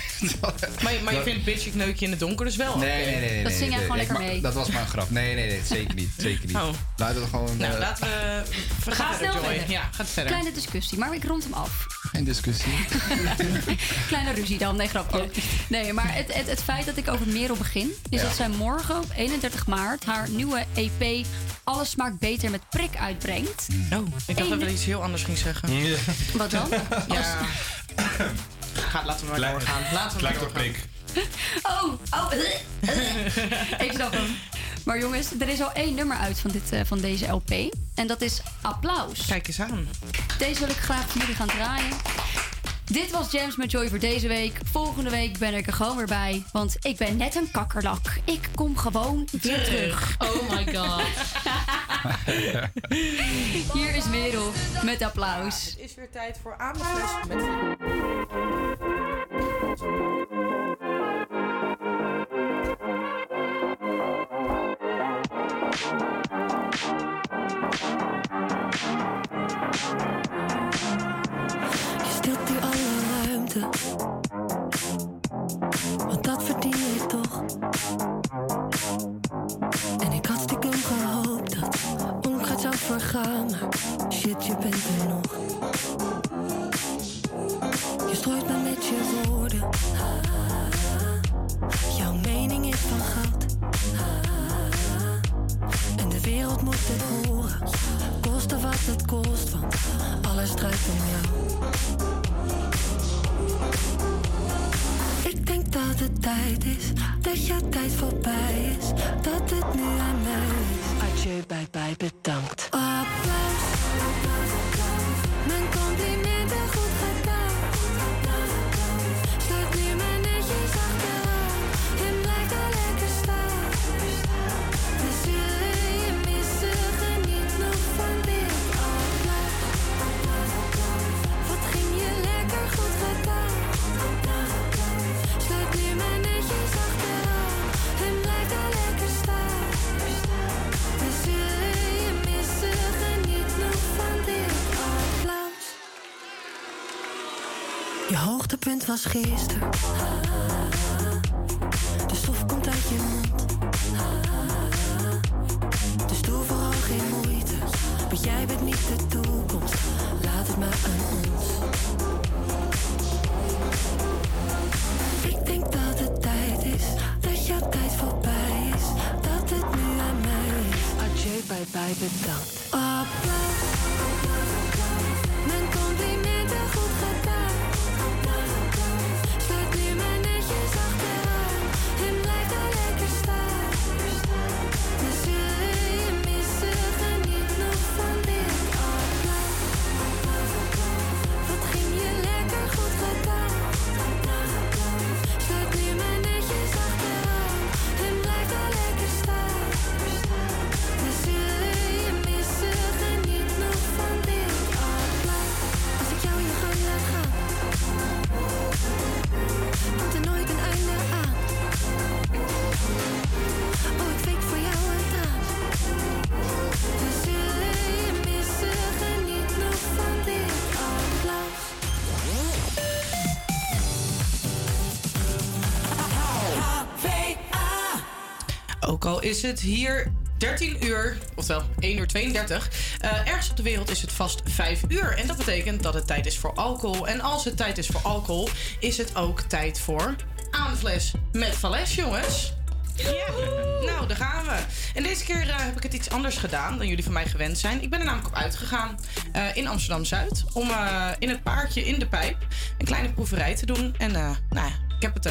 Maar, je- maar je vindt bitch, ik neuk je in het donker dus wel. Nee, nee, nee. nee Dat nee, zing jij nee, gewoon nee, lekker mee. Dat was maar een grap. Nee, nee, nee, zeker niet. Zeker niet. Oh. Laten we gewoon. Nou, eh, laten we... Verder, snel verder. Ja, gaat verder. Kleine discussie, maar ik rond hem af. Geen discussie. [LAUGHS] Kleine ruzie dan, nee grapje. Nee, maar het, het, het feit dat ik over Merel begin... is Ja. dat zij morgen op 31 maart haar nieuwe EP... Alles smaakt beter met prik uitbrengt. Oh, ik dacht dat we iets heel anders ging zeggen. Wat dan? Ja. Gaat, laten we maar doorgaan. Laten we maar op doorgaan. prik. Oh, oh. ik snap hem. Maar jongens, er is al één nummer uit van, dit, eh, van deze LP. En dat is Applaus. Kijk eens aan. Deze wil ik graag voor jullie gaan draaien. Dit was Jams met Joy voor deze week. Volgende week ben ik er gewoon weer bij. Want ik ben net een kakkerlak. Ik kom gewoon weer terug. Oh my god. [LAUGHS] Hier is Merel met applaus. Het is weer tijd voor fles met... Je stilt nu alle ruimte. Want dat verdien je toch. En ik had stiekem gehoopt dat onkruid zou vergaan. Maar shit, je bent er nog. Je strooit me met je woorden. Ik denk dat het tijd is, dat jouw tijd voorbij is, dat het nu aan mij is. Adieu, bye bye, was gisteren. Is het hier 13 uur, oftewel 1 uur 32. eh, ergens op de wereld is het vast 5 uur. En dat betekent dat het tijd is voor alcohol. En als het tijd is voor alcohol, is het ook tijd voor aan de fles met Vales, jongens. Ja, nou, daar gaan we. En deze keer eh, heb ik het iets anders gedaan dan jullie van mij gewend zijn. Ik ben er namelijk op uitgegaan eh, in Amsterdam-Zuid. Om in het paardje in de pijp een kleine proeverij te doen. En nou ja, ik heb het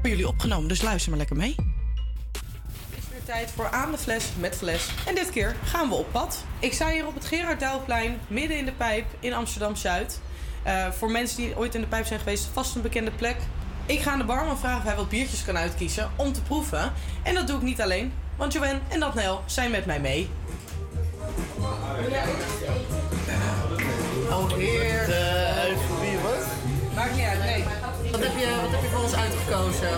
voor jullie opgenomen, dus luister maar lekker mee. Tijd voor aan de fles met fles. En dit keer gaan we op pad. Ik sta hier op het Gerard Douwplein, midden in de pijp in Amsterdam-Zuid. Eh, voor mensen die ooit in de pijp zijn geweest, vast een bekende plek. Ik ga aan de barman vragen of hij wat biertjes kan uitkiezen om te proeven. En dat doe ik niet alleen, want Joanne en Natnel zijn met mij mee. Oh heer. Even bier, wat? Maakt niet uit, nee. Wat heb je, wat heb je voor ons uitgekozen?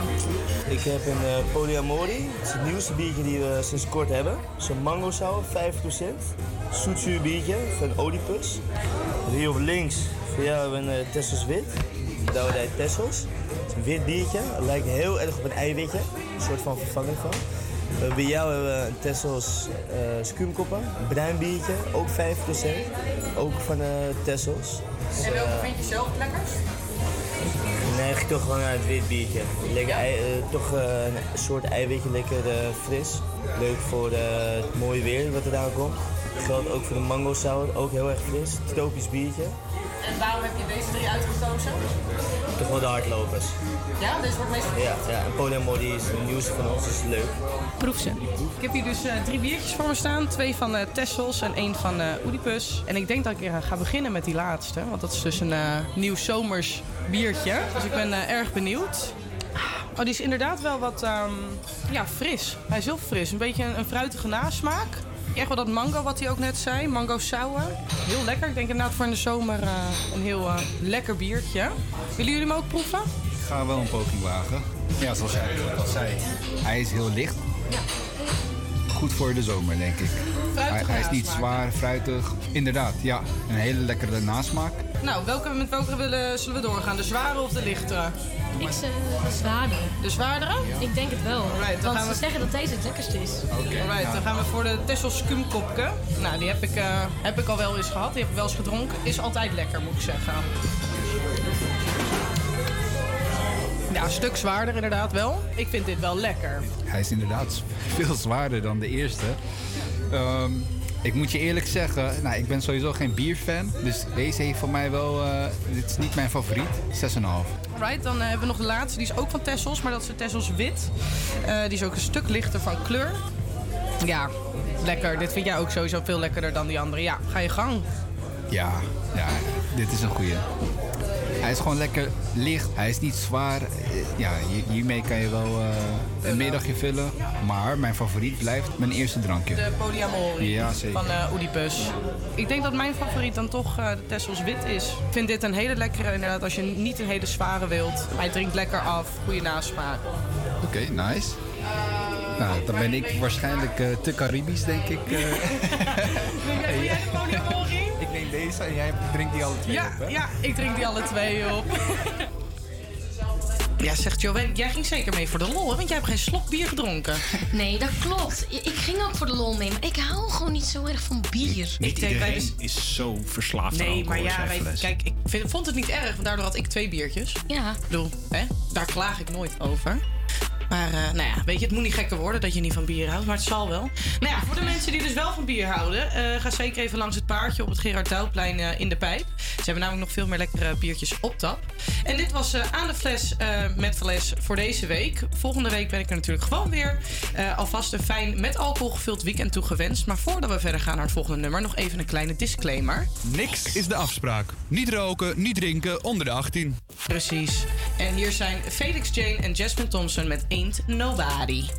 Ik heb een eh, Polyamori. Het is het nieuwste biertje die we sinds kort hebben. Het is een mango sour, 5%. Zoetzuur biertje van Oedipus. Hier op links voor jou hebben we een uh, Tessels wit. Douwdij Tessels. Het is een wit biertje. Het lijkt heel erg op een eiwitje. Een soort van vervanging van. Eh, bij jou hebben we een Tessels uh, Skumkoppen. Een bruin biertje, ook 5%. Ook van uh, Tessels. En welke vind je zelf het lekkerst? Nee, ik toch gewoon naar het wit biertje. Lekker ei, eh, toch eh, een soort eiwitje, lekker eh, fris. Leuk voor eh, het mooie weer wat er daar komt. Geldt ook voor de mango sour, ook heel erg fris. Tropisch biertje. En waarom heb je deze drie uitgekozen? Toch wel de hardlopers. Ja, deze wordt meestal Ja, ja. en Polyamori is de nieuwste van ons, dus leuk. Proef ze. Ik heb hier dus eh, drie biertjes voor me staan. Twee van eh, Tessels en één van eh Oedipus. En ik denk dat ik ga beginnen met die laatste. Want dat is dus een eh, nieuw zomers biertje. Dus ik ben eh, erg benieuwd. Oh, die is inderdaad wel wat ehm, ja, fris. Hij is heel fris. Een beetje een, een fruitige nasmaak. Echt wel dat mango wat hij ook net zei. Mango sour. Heel lekker. Ik denk inderdaad voor in de zomer eh, een heel eh, lekker biertje. Willen jullie hem ook proeven? Ik ga wel een poging wagen. Ja, zoals jij al zei. Hij is heel licht. Goed voor de zomer, denk ik. Hij, is niet zwaar, fruitig. Inderdaad, ja. Een hele lekkere nasmaak. Nou, welke, met welke willen, zullen we doorgaan? De zware of de lichtere? Ik zeg de zwaardere. De zwaardere? Ik denk het wel. Alright, dan Want gaan ze we- zeggen dat deze het lekkerste is. Alright, dan gaan we voor de Tessel Skumkopke. Nou, die heb ik, eh, heb ik al wel eens gehad. Die heb ik wel eens gedronken. Is altijd lekker, moet ik zeggen. Ja, een stuk zwaarder inderdaad wel. Ik vind dit wel lekker. Hij is inderdaad [LAUGHS] veel zwaarder dan de eerste. Ehm, ik moet je eerlijk zeggen, nou, ik ben sowieso geen bierfan. Dus deze heeft voor mij wel... eh, dit is niet mijn favoriet. 6,5. Alright, dan eh, hebben we nog de laatste. Die is ook van Tessels, maar dat is de Tessels wit. Eh, die is ook een stuk lichter van kleur. Ja, lekker. Dit vind jij ook sowieso veel lekkerder dan die andere. Ja, ga je gang. Ja, ja, dit is een goeie. Hij is gewoon lekker licht. Hij is niet zwaar. Eh, Ja, hier- hiermee kan je wel eh, een middagje vullen. Maar mijn favoriet blijft mijn eerste drankje. De Polyamori Ja, zeker. van eh Oedipus. Ik denk dat mijn favoriet dan toch eh, de Tessels wit is. Ik vind dit een hele lekkere, inderdaad, als je niet een hele zware wilt. Hij drinkt lekker af, goede nasmaak. Oké, nice. Nou, dan ben ik waarschijnlijk eh, te Caribisch, denk ik. eh. [LAUGHS] ik deze en jij drinkt die alle twee Ja, op, hè? ja, ik drink die alle twee op. [LAUGHS] Ja, zegt Joanne, jij ging zeker mee voor de lol, hè? want jij hebt geen slok bier gedronken. Nee, dat klopt. Ik ging ook voor de lol mee, maar ik hou gewoon niet zo erg van bier. Niet denk, wij iedereen is zo verslaafd aan Nee, alcohol. maar ja, kijk, ik vind, vond het niet erg, want daardoor had ik twee biertjes. Ja. Ik bedoel, hè, daar klaag ik nooit over. Maar eh, nou ja, weet je, het moet niet gekker worden dat je niet van bier houdt, maar het zal wel. Nou ja, voor de mensen die dus wel van bier houden, eh, ga zeker even langs het paardje op het Gerard Douwplein eh, in de pijp. Ze hebben namelijk nog veel meer lekkere biertjes op tap. En dit was aan de fles met fles voor deze week. Volgende week ben ik er natuurlijk gewoon weer. Alvast een fijn met alcohol gevuld weekend toegewenst. Maar voordat we verder gaan naar het volgende nummer, nog even een kleine disclaimer. Niks is de afspraak. Niet roken, niet drinken onder de 18. Precies. En hier zijn Felix Jane en Jasmine Thompson met Ain't Nobody.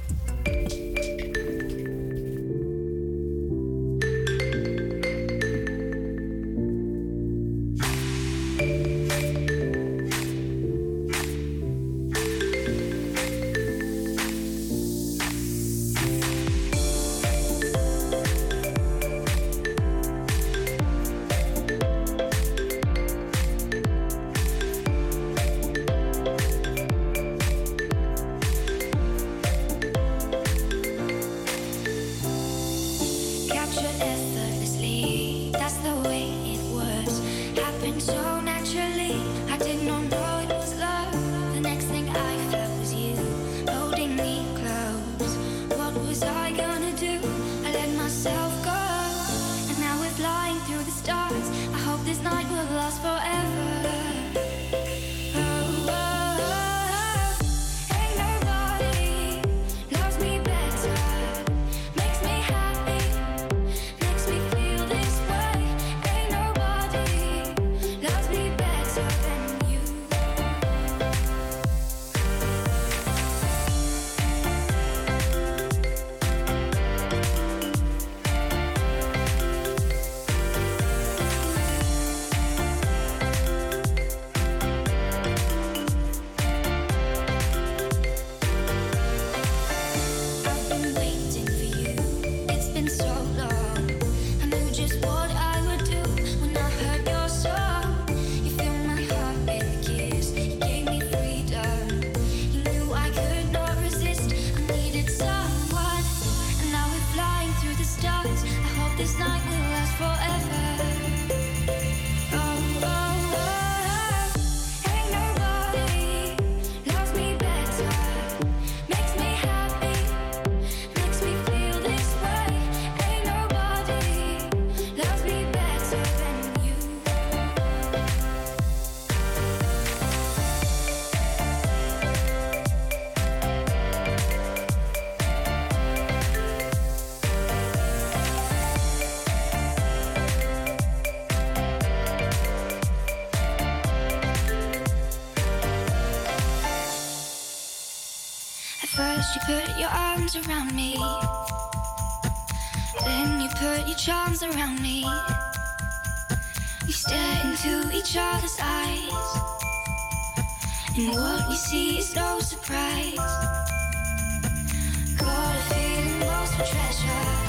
arms around me. Then you put your charms around me. We stare into each other's eyes. And what we see is no surprise. Got a feeling lost treasure.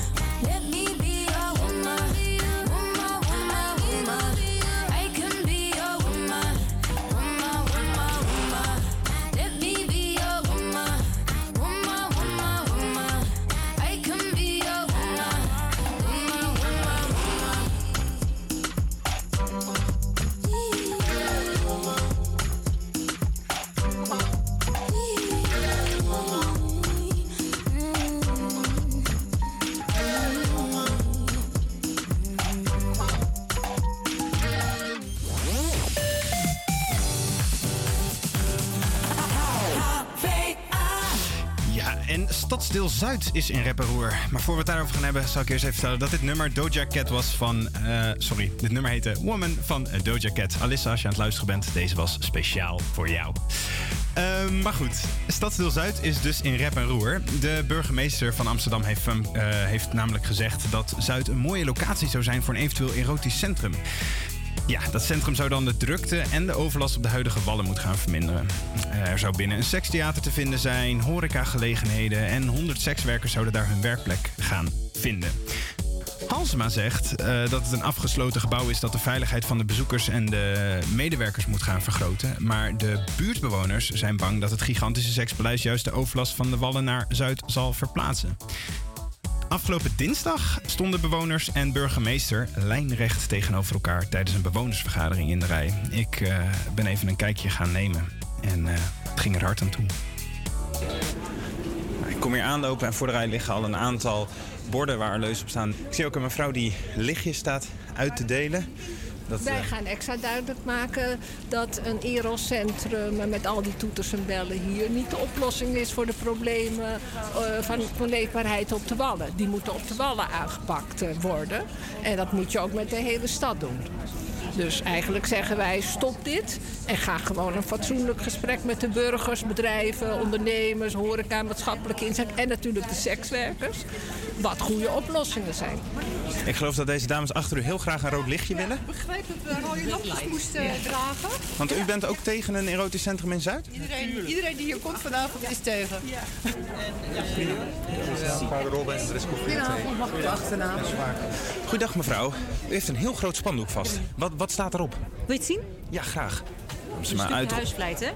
is in rep en roer. Maar voor we het daarover gaan hebben, zal ik eerst even vertellen dat dit nummer Doja Cat was van. Eh, sorry, dit nummer heette Woman van eh, Doja Cat. Alissa, als je aan het luisteren bent, deze was speciaal voor jou. Ehm, maar goed, Stadsdeel Zuid is dus in rep en roer. De burgemeester van Amsterdam heeft, eh, heeft namelijk gezegd dat Zuid een mooie locatie zou zijn voor een eventueel erotisch centrum. Ja, dat centrum zou dan de drukte en de overlast op de huidige wallen moeten gaan verminderen. Er zou binnen een sekstheater te vinden zijn, horecagelegenheden en 100 sekswerkers zouden daar hun werkplek gaan vinden. Halsema zegt eh, dat het een afgesloten gebouw is dat de veiligheid van de bezoekers en de medewerkers moet gaan vergroten. Maar de buurtbewoners zijn bang dat het gigantische sekspaleis juist de overlast van de wallen naar Zuid zal verplaatsen. Afgelopen dinsdag stonden bewoners en burgemeester lijnrecht tegenover elkaar tijdens een bewonersvergadering in de rij. Ik eh, ben even een kijkje gaan nemen en eh, het ging er hard aan toe. Ik kom hier aanlopen en voor de rij liggen al een aantal borden waar leus op staan. Ik zie ook een mevrouw die lichtjes staat uit te delen. Dat, Wij eh, gaan extra duidelijk maken dat een Eros-centrum met al die toeters en bellen hier niet de oplossing is voor de problemen eh, van, van leefbaarheid op de wallen. Die moeten op de wallen aangepakt worden. En dat moet je ook met de hele stad doen. Dus eigenlijk zeggen wij stop dit en ga gewoon een fatsoenlijk gesprek met de burgers, bedrijven, ondernemers, horeca, maatschappelijke inzet en natuurlijk de sekswerkers. Wat goede oplossingen zijn. Ik geloof dat deze dames achter u heel graag een rood lichtje willen. begreep dat we rode lampjes moesten dragen. Want u bent ook tegen een erotisch centrum in Zuid? Iedereen, iedereen die hier komt vanavond is tegen. Vader Robben en er is Goedenavond, mag ik de achternaam? Goedendag mevrouw. U heeft een heel groot spandoek vast. Wat, wat staat erop? Wil je het zien? Ja, graag. Een Een stukje huisvleit, hè?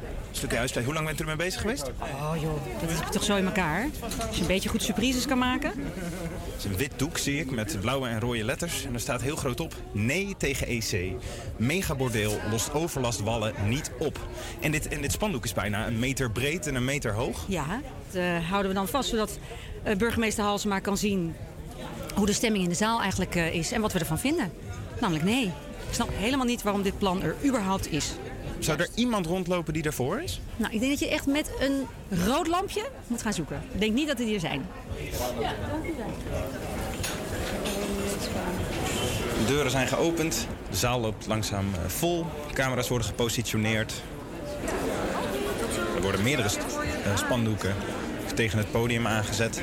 Huisvleit. Hoe lang bent u ermee bezig geweest? Oh joh, dat is toch zo in elkaar. Als je een beetje goed surprises kan maken. Het is een wit doek, zie ik, met blauwe en rode letters. En er staat heel groot op: Nee tegen EC. Megabordeel lost overlast wallen niet op. En dit, en dit spandoek is bijna een meter breed en een meter hoog. Ja, dat eh, houden we dan vast, zodat eh, burgemeester Halsema kan zien hoe de stemming in de zaal eigenlijk eh, is en wat we ervan vinden. Namelijk nee. Ik snap helemaal niet waarom dit plan er überhaupt is. Zou er iemand rondlopen die daarvoor is? Nou, ik denk dat je echt met een rood lampje moet gaan zoeken. Ik denk niet dat die er zijn. Ja, dank u wel. De deuren zijn geopend. De zaal loopt langzaam eh, vol. Camera's worden gepositioneerd. Er worden meerdere st- eh, spandoeken tegen het podium aangezet.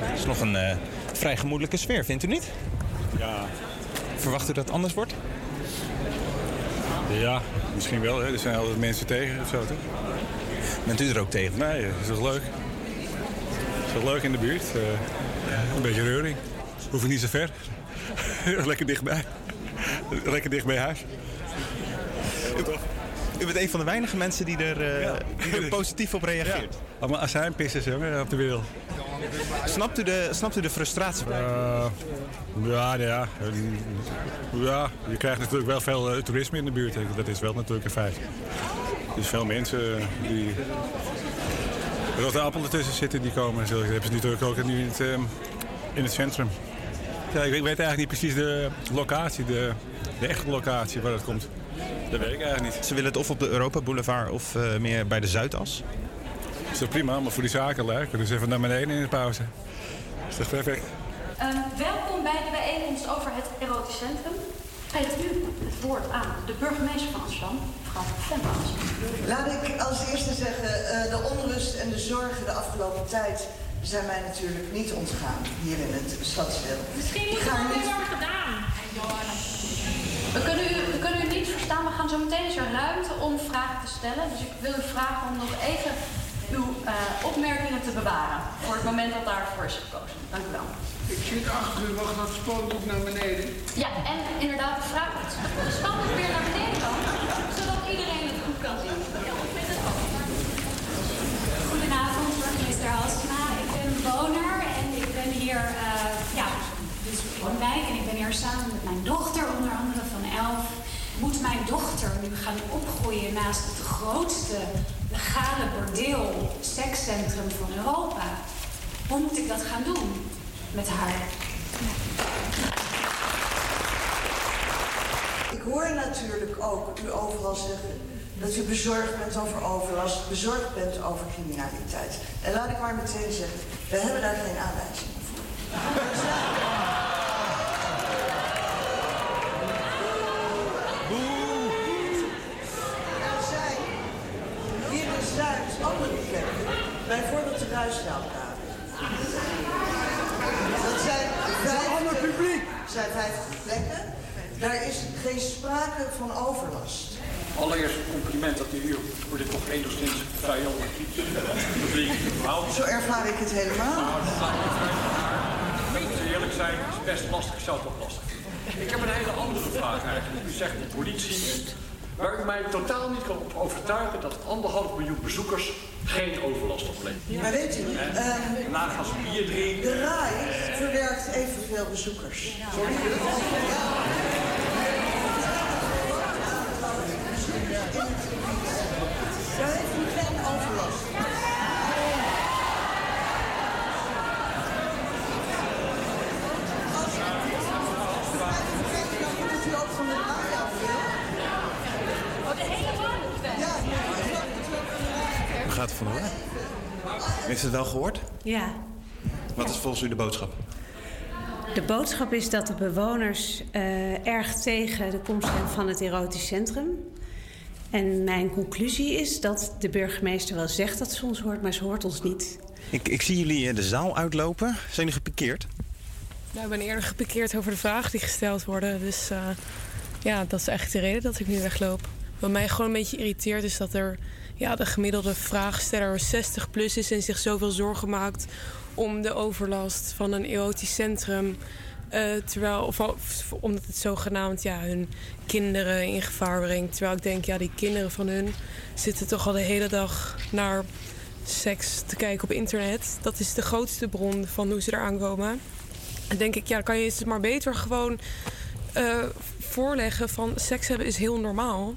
Het is nog een eh, vrij gemoedelijke sfeer, vindt u niet? Ja. Verwacht u dat het anders wordt? Ja, misschien wel. Hè. Er zijn altijd mensen tegen of zo, toch? Bent u er ook tegen? Nee, dat is toch leuk? Is toch leuk in de buurt? Eh, een beetje reuring. Hoef ik niet zo ver. [LAUGHS] Lekker dichtbij. Lekker dicht bij huis. U bent een van de weinige mensen die er, eh, die er positief op reageert. Allemaal azijnpissers jongen, op de wereld. Snapt u de, snapt u de frustratie? Eh, ja, nou ja. ja, je krijgt natuurlijk wel veel eh, toerisme in de buurt. Dat is wel natuurlijk een feit. Dus veel mensen eh, die rotte appel ertussen zitten, die komen. Zo hebben ze natuurlijk ook nu in het, eh, in het centrum. Ja, ik, ik weet eigenlijk niet precies de locatie, de, de echte locatie waar het komt. Dat weet ik eigenlijk niet. Ze willen het of op de Europa Boulevard of eh, meer bij de Zuidas. Is toch prima, maar voor die zaken leuk. Dus even naar beneden in de pauze. Is toch perfect? Ehm, welkom bij de bijeenkomst over het erotisch centrum. Geeft u het woord aan de burgemeester van Amsterdam, mevrouw Vembans. Laat ik als eerste zeggen, eh, de onrust en de zorgen de afgelopen tijd zijn mij natuurlijk niet ontgaan hier in het stadsdeel. Misschien moet het niet- worden gedaan. We kunnen, u, we kunnen u niet verstaan. We gaan zo meteen is er ruimte om vragen te stellen. Dus ik wil u vragen om nog even uw eh, opmerkingen te bewaren. Voor het moment dat daarvoor is gekozen. Dank u wel. Ik zit achter u nog dat spandoek naar beneden. Ja, en inderdaad de vraag dat de spandoek weer naar beneden kan. Zodat iedereen het goed kan zien. Goedenavond, burgemeester Halsema. Ik ben bewoner en ik ben hier, eh, ja, dus ik woon in wijk en ik ben hier samen met mijn dochter, onder andere van elf. Moet mijn dochter nu gaan opgroeien naast het grootste legale bordeel sekscentrum van Europa? Hoe moet ik dat gaan doen met haar? Ik hoor natuurlijk ook u overal zeggen dat u bezorgd bent over overlast, bezorgd bent over criminaliteit. En laat ik maar meteen zeggen, we hebben daar geen aanwijzingen voor. Bijvoorbeeld de Ruisdaalkade. Dat zijn vijf... ander publiek. zijn 50 plekken. Daar is geen sprake van overlast. Allereerst een compliment dat u hier voor dit toch enigszins vijandig publiek houdt. Zo ervaar ik het helemaal. Ik moet eerlijk zijn, het is best lastig. Het ook lastig. Ik heb een hele andere vraag eigenlijk. U zegt de politie, waar u mij totaal niet kan overtuigen dat anderhalf miljoen bezoekers geen overlast oplevert. Maar weet u, Daarna gaan ze bier drinken. De RAI verwerkt evenveel bezoekers. Sorry? Ja, Wat is volgens u de boodschap? de boodschap is dat de bewoners eh, erg tegen de komst zijn van het erotisch centrum. En mijn conclusie is dat de burgemeester wel zegt dat ze ons hoort, maar ze hoort ons niet. Ik, ik zie jullie eh, de zaal uitlopen. Zijn jullie gepikeerd? Nou, ik ben eerder gepikeerd over de vragen die gesteld worden. Dus eh, ja, dat is eigenlijk de reden dat ik nu wegloop. Wat mij gewoon een beetje irriteert is dat er ja, de gemiddelde vraagsteller 60 plus is en zich zoveel zorgen maakt om de overlast van een erotisch centrum. Eh, terwijl, of, omdat het zogenaamd ja, hun kinderen in gevaar brengt. Terwijl ik denk, ja, die kinderen van hun zitten toch al de hele dag naar seks te kijken op internet. Dat is de grootste bron van hoe ze eraan komen. Dan denk ik, ja, dan kan je het maar beter gewoon eh, voorleggen van seks hebben is heel normaal.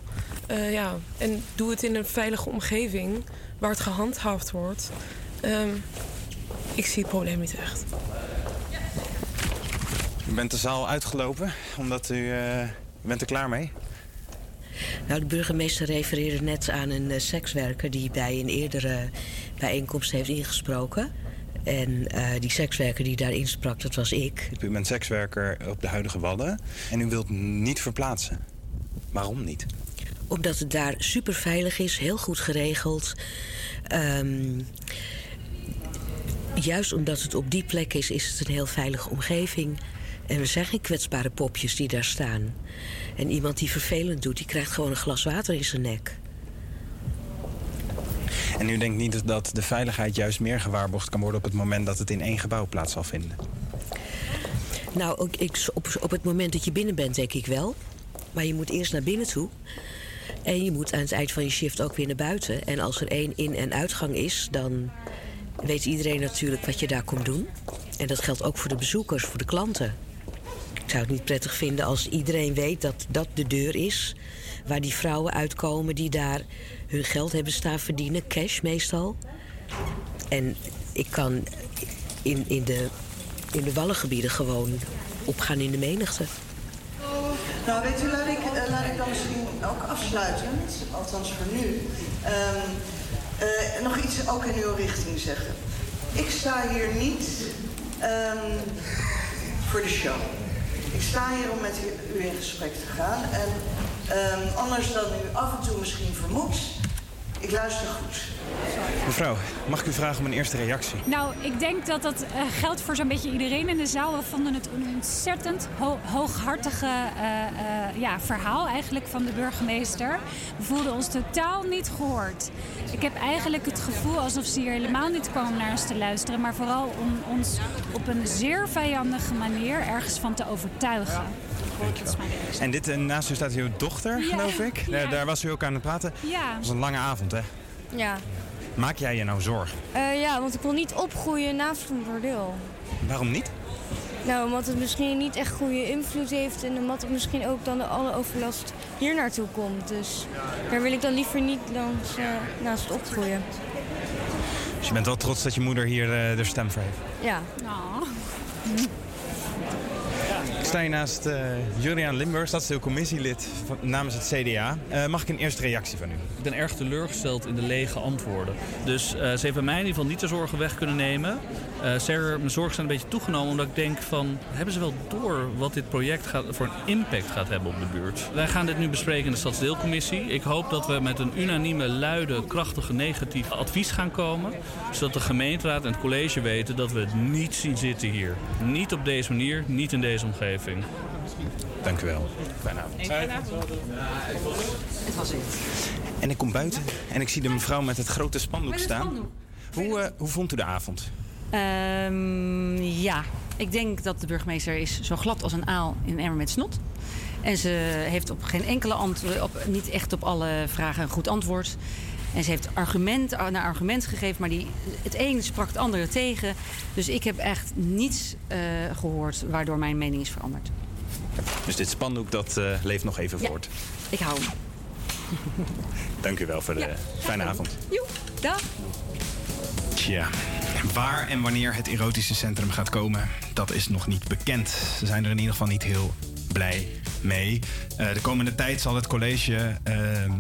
Eh, ja, en doe het in een veilige omgeving waar het gehandhaafd wordt. Ehm, ik zie het probleem niet echt. U bent de zaal uitgelopen omdat u... eh, u bent er klaar mee? Nou, de burgemeester refereerde net aan een sekswerker die bij een eerdere bijeenkomst heeft ingesproken. En eh, die sekswerker die daarin sprak, dat was ik. U bent sekswerker op de huidige Wadden en u wilt niet verplaatsen. Waarom niet? Omdat het daar super veilig is, heel goed geregeld. Ehm, juist omdat het op die plek is, is het een heel veilige omgeving. En we zijn geen kwetsbare popjes die daar staan. En iemand die vervelend doet, die krijgt gewoon een glas water in zijn nek. En u denkt niet dat de veiligheid juist meer gewaarborgd kan worden op het moment dat het in één gebouw plaats zal vinden? Nou, ook ik, op, op het moment dat je binnen bent, denk ik wel. Maar je moet eerst naar binnen toe. En je moet aan het eind van je shift ook weer naar buiten. En als er één in- en uitgang is, dan weet iedereen natuurlijk wat je daar komt doen. En dat geldt ook voor de bezoekers, voor de klanten. Ik zou het niet prettig vinden als iedereen weet dat dat de deur is... waar die vrouwen uitkomen die daar geld hebben staan verdienen, cash meestal. En ik kan in, in, de, in de wallengebieden gewoon opgaan in de menigte. Nou, weet u, laat ik, eh, laat ik dan misschien ook afsluitend, althans voor nu, ehm, eh, nog iets ook in uw richting zeggen. Ik sta hier niet ehm, voor de show. Ik sta hier om met u, u in gesprek te gaan. En ehm, anders dan u af en toe misschien vermoedt, ik luister goed. Mevrouw, mag ik u vragen om een eerste reactie? Nou, ik denk dat dat eh, geldt voor zo'n beetje iedereen in de zaal. We vonden het een ontzettend ho- hooghartige eh, eh, ja, verhaal eigenlijk van de burgemeester. We voelden ons totaal niet gehoord. Ik heb eigenlijk het gevoel alsof ze hier helemaal niet kwam naar ons te luisteren... maar vooral om ons op een zeer vijandige manier ergens van te overtuigen. En dit, naast u staat uw dochter, Ja, geloof ik. Daar, ja. daar was u ook aan het praten. Ja. Dat was een lange avond, hè? Ja. Maak jij je nou zorgen? Eh, ja, want ik wil niet opgroeien naast een bordeel. Waarom niet? Nou, omdat het misschien niet echt goede invloed heeft en omdat het misschien ook dan de alle overlast hier naartoe komt. Dus daar wil ik dan liever niet langs, eh, naast opgroeien. Dus je bent wel trots dat je moeder hier eh, de stem voor heeft. Ja. [LAUGHS] Ik sta hier naast eh Julian Limburg, stadsdeelcommissielid namens het CDA. Eh, mag ik een eerste reactie van u? Ik ben erg teleurgesteld in de lege antwoorden. Dus eh, ze bij mij in ieder geval niet de zorgen weg kunnen nemen. Mijn zorgen zijn een beetje toegenomen omdat ik denk van... hebben ze wel door wat dit project gaat, voor een impact gaat hebben op de buurt? Wij gaan dit nu bespreken in de stadsdeelcommissie. Ik hoop dat we met een unanieme, luide, krachtige, negatief advies gaan komen. Zodat de gemeenteraad en het college weten dat we het niet zien zitten hier. Niet op deze manier, niet in deze omgeving. Samenleving. Dank u wel. Fijne avond. Het was het. En ik kom buiten en ik zie de mevrouw met het grote spandoek staan. Hoe, eh, hoe vond u de avond? Ehm, ja, ik denk dat de burgemeester is zo glad als een aal in een emmer met snot. En ze heeft op geen enkele antwoord, op, niet echt op alle vragen een goed antwoord. En ze heeft argument naar argument gegeven, maar die, het een sprak het andere tegen. Dus ik heb echt niets eh, gehoord waardoor mijn mening is veranderd. Dus dit spandoek dat eh, leeft nog even voort. Ik hou hem. [LAUGHS] Dank u wel voor de Ja. fijne avond. Joe, dag. Tja, waar en wanneer het erotische centrum gaat komen, dat is nog niet bekend. Ze zijn er in ieder geval niet heel blij mee. Eh, de komende tijd zal het college eh, eh,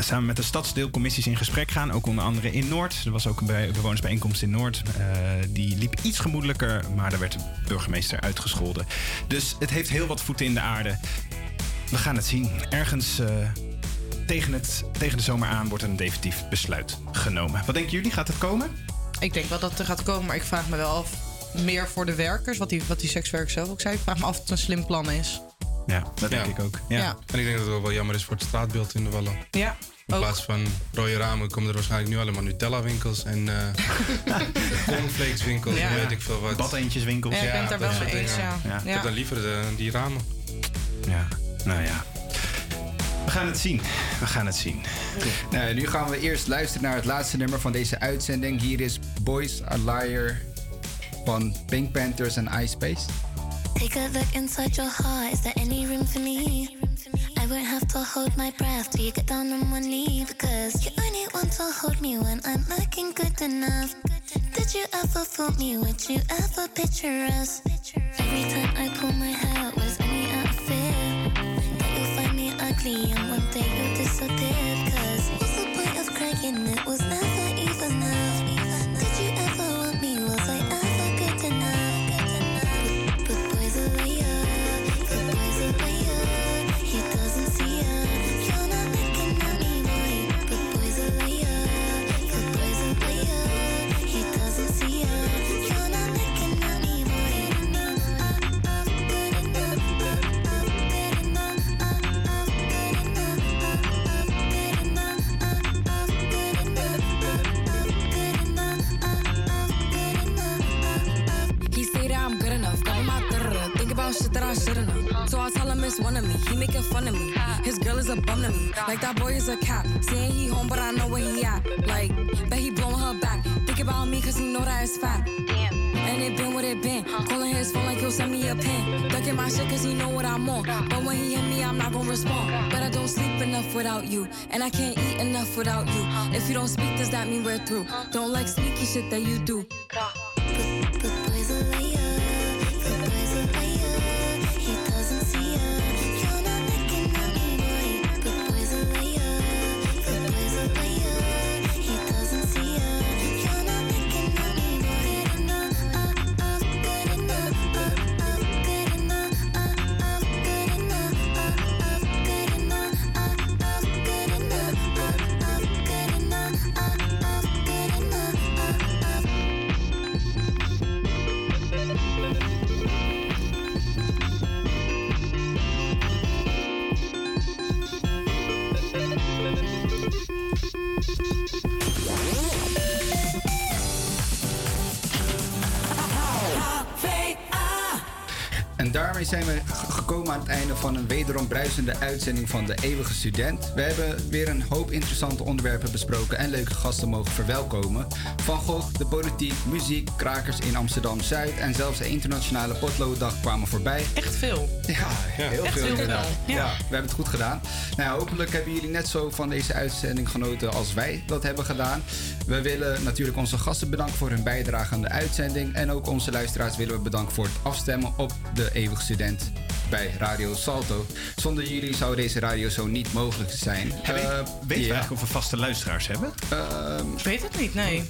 samen met de stadsdeelcommissies in gesprek gaan. Ook onder andere in Noord. Er was ook een bij- bewonersbijeenkomst in Noord. Eh, die liep iets gemoedelijker, maar daar werd de burgemeester uitgescholden. Dus het heeft heel wat voeten in de aarde. We gaan het zien. Ergens tegen, het, tegen de zomer aan wordt een definitief besluit genomen. Wat denken jullie? Gaat het komen? Ik denk wel dat er gaat komen, maar ik vraag me wel af meer voor de werkers, wat die, wat die sekswerker zelf ook zei. Ik vraag me af of het een slim plan is. Ja, dat denk ik ook. Ja. Ja. En ik denk dat het ook wel jammer is voor het straatbeeld in de Wallen. Ja, In plaats van rode ramen komen er waarschijnlijk nu allemaal Nutella-winkels en eh [LAUGHS] cornflakes-winkels Ja. en weet ik veel wat. Badeentjeswinkels. Ja, ik ben het daar wel mee eens, ja. Ik heb dan liever de, die ramen. Ja, nou ja. We gaan het zien. We gaan het zien. Nou, nu gaan we eerst luisteren naar het laatste nummer van deze uitzending. Hier is Boys Are Liar van Pink Panthers en iSpace. Take a look inside your heart. Is there any room for me? I won't have to hold my breath till you get down on one knee because you only want to hold me when I'm looking good enough. Did you ever fool me? Would you ever picture us? Every time I pull my hair, was only out of fear that you'll find me ugly and one day you'll disappear. Cause what's the point of crying? It was never is a cap. Saying he home, but I know where he at. Like, bet he blowing her back. Think about me, cause he know that it's fat. And it been what it been. Calling his phone like he'll send me a pin. Ducking my shit cause he know what I'm on. But when he hit me, I'm not gonna respond. But I don't sleep enough without you. And I can't eat enough without you. If you don't speak, does that mean we're through? Don't like sneaky shit that you do. Bruisende uitzending van De Eeuwige Student. We hebben weer een hoop interessante onderwerpen besproken en leuke gasten mogen verwelkomen. Van Gogh, de politiek, muziek, krakers in Amsterdam-Zuid en zelfs de internationale potlooddag kwamen voorbij. Echt veel. Ja, heel Echt veel heel inderdaad. veel, Ja. ja. we hebben het goed gedaan. Nou, ja, hopelijk hebben jullie net zo van deze uitzending genoten als wij dat hebben gedaan. We willen natuurlijk onze gasten bedanken voor hun bijdrage aan de uitzending. En ook onze luisteraars willen we bedanken voor het afstemmen op de Eeuwig Student bij Radio Salto. Zonder jullie zou deze radio zo niet mogelijk zijn. Weet- Eh, weten we ja. eigenlijk of we vaste luisteraars hebben? Ehm, Ik weet het niet, nee.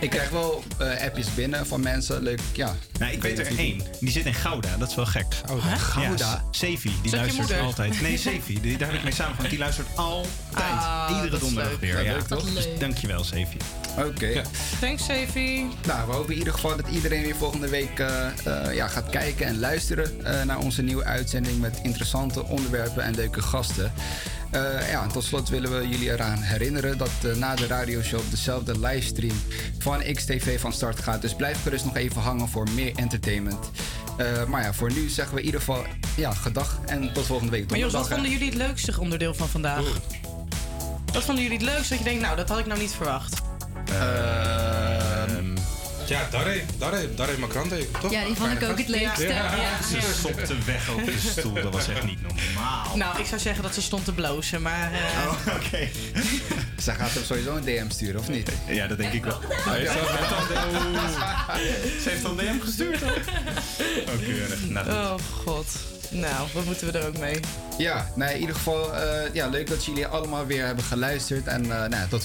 Ik krijg wel eh, appjes binnen van mensen. Leuk, ja. Nou, ik weet er één. Die zit in Gouda. Dat is wel gek. Gouda? Gouda? Sevi, die je luistert altijd. Nee, Sevi. Die, daar heb ik mee samengewerkt. Die luistert [LAUGHS] altijd. Ah, Iedere dat is donderdag leuk. weer. Ja, Ja, leuk, toch? Dus dankjewel, Sevi. Oké. Thanks, Savy. Nou, we hopen in ieder geval dat iedereen weer volgende week eh, eh, ja, gaat kijken en luisteren eh, naar onze nieuwe uitzending met interessante onderwerpen en leuke gasten. Eh, ja, en tot slot willen we jullie eraan herinneren dat na de radioshow dezelfde livestream van XTV van start gaat. Dus blijf gerust nog even hangen voor meer entertainment. Eh, maar ja, voor nu zeggen we in ieder geval ja, gedag en tot volgende week. Maar Jos, wat vonden jullie het leukste onderdeel van vandaag? Wat vonden jullie het leukste dat je denkt, nou, dat had ik nou niet verwacht? Ehm, ja, Darre. Darre. Darre Makrante, toch? Ja, die vond ik ook het leukste. Ja. Ze stopte weg op de stoel. Dat was echt niet normaal. Nou, ik zou zeggen dat ze stond te blozen, maar... eh, Oh, oké. Zij gaat hem sowieso een DM sturen, of niet? Ja, dat denk ik wel. Ze al- Ze heeft al een DM gestuurd, hoor. Oh, keurig. Nou, Oh, god. Nou, wat moeten we er ook mee? Ja, nou, in ieder geval eh, ja, leuk dat jullie allemaal weer hebben geluisterd. En eh, nou, tot volgende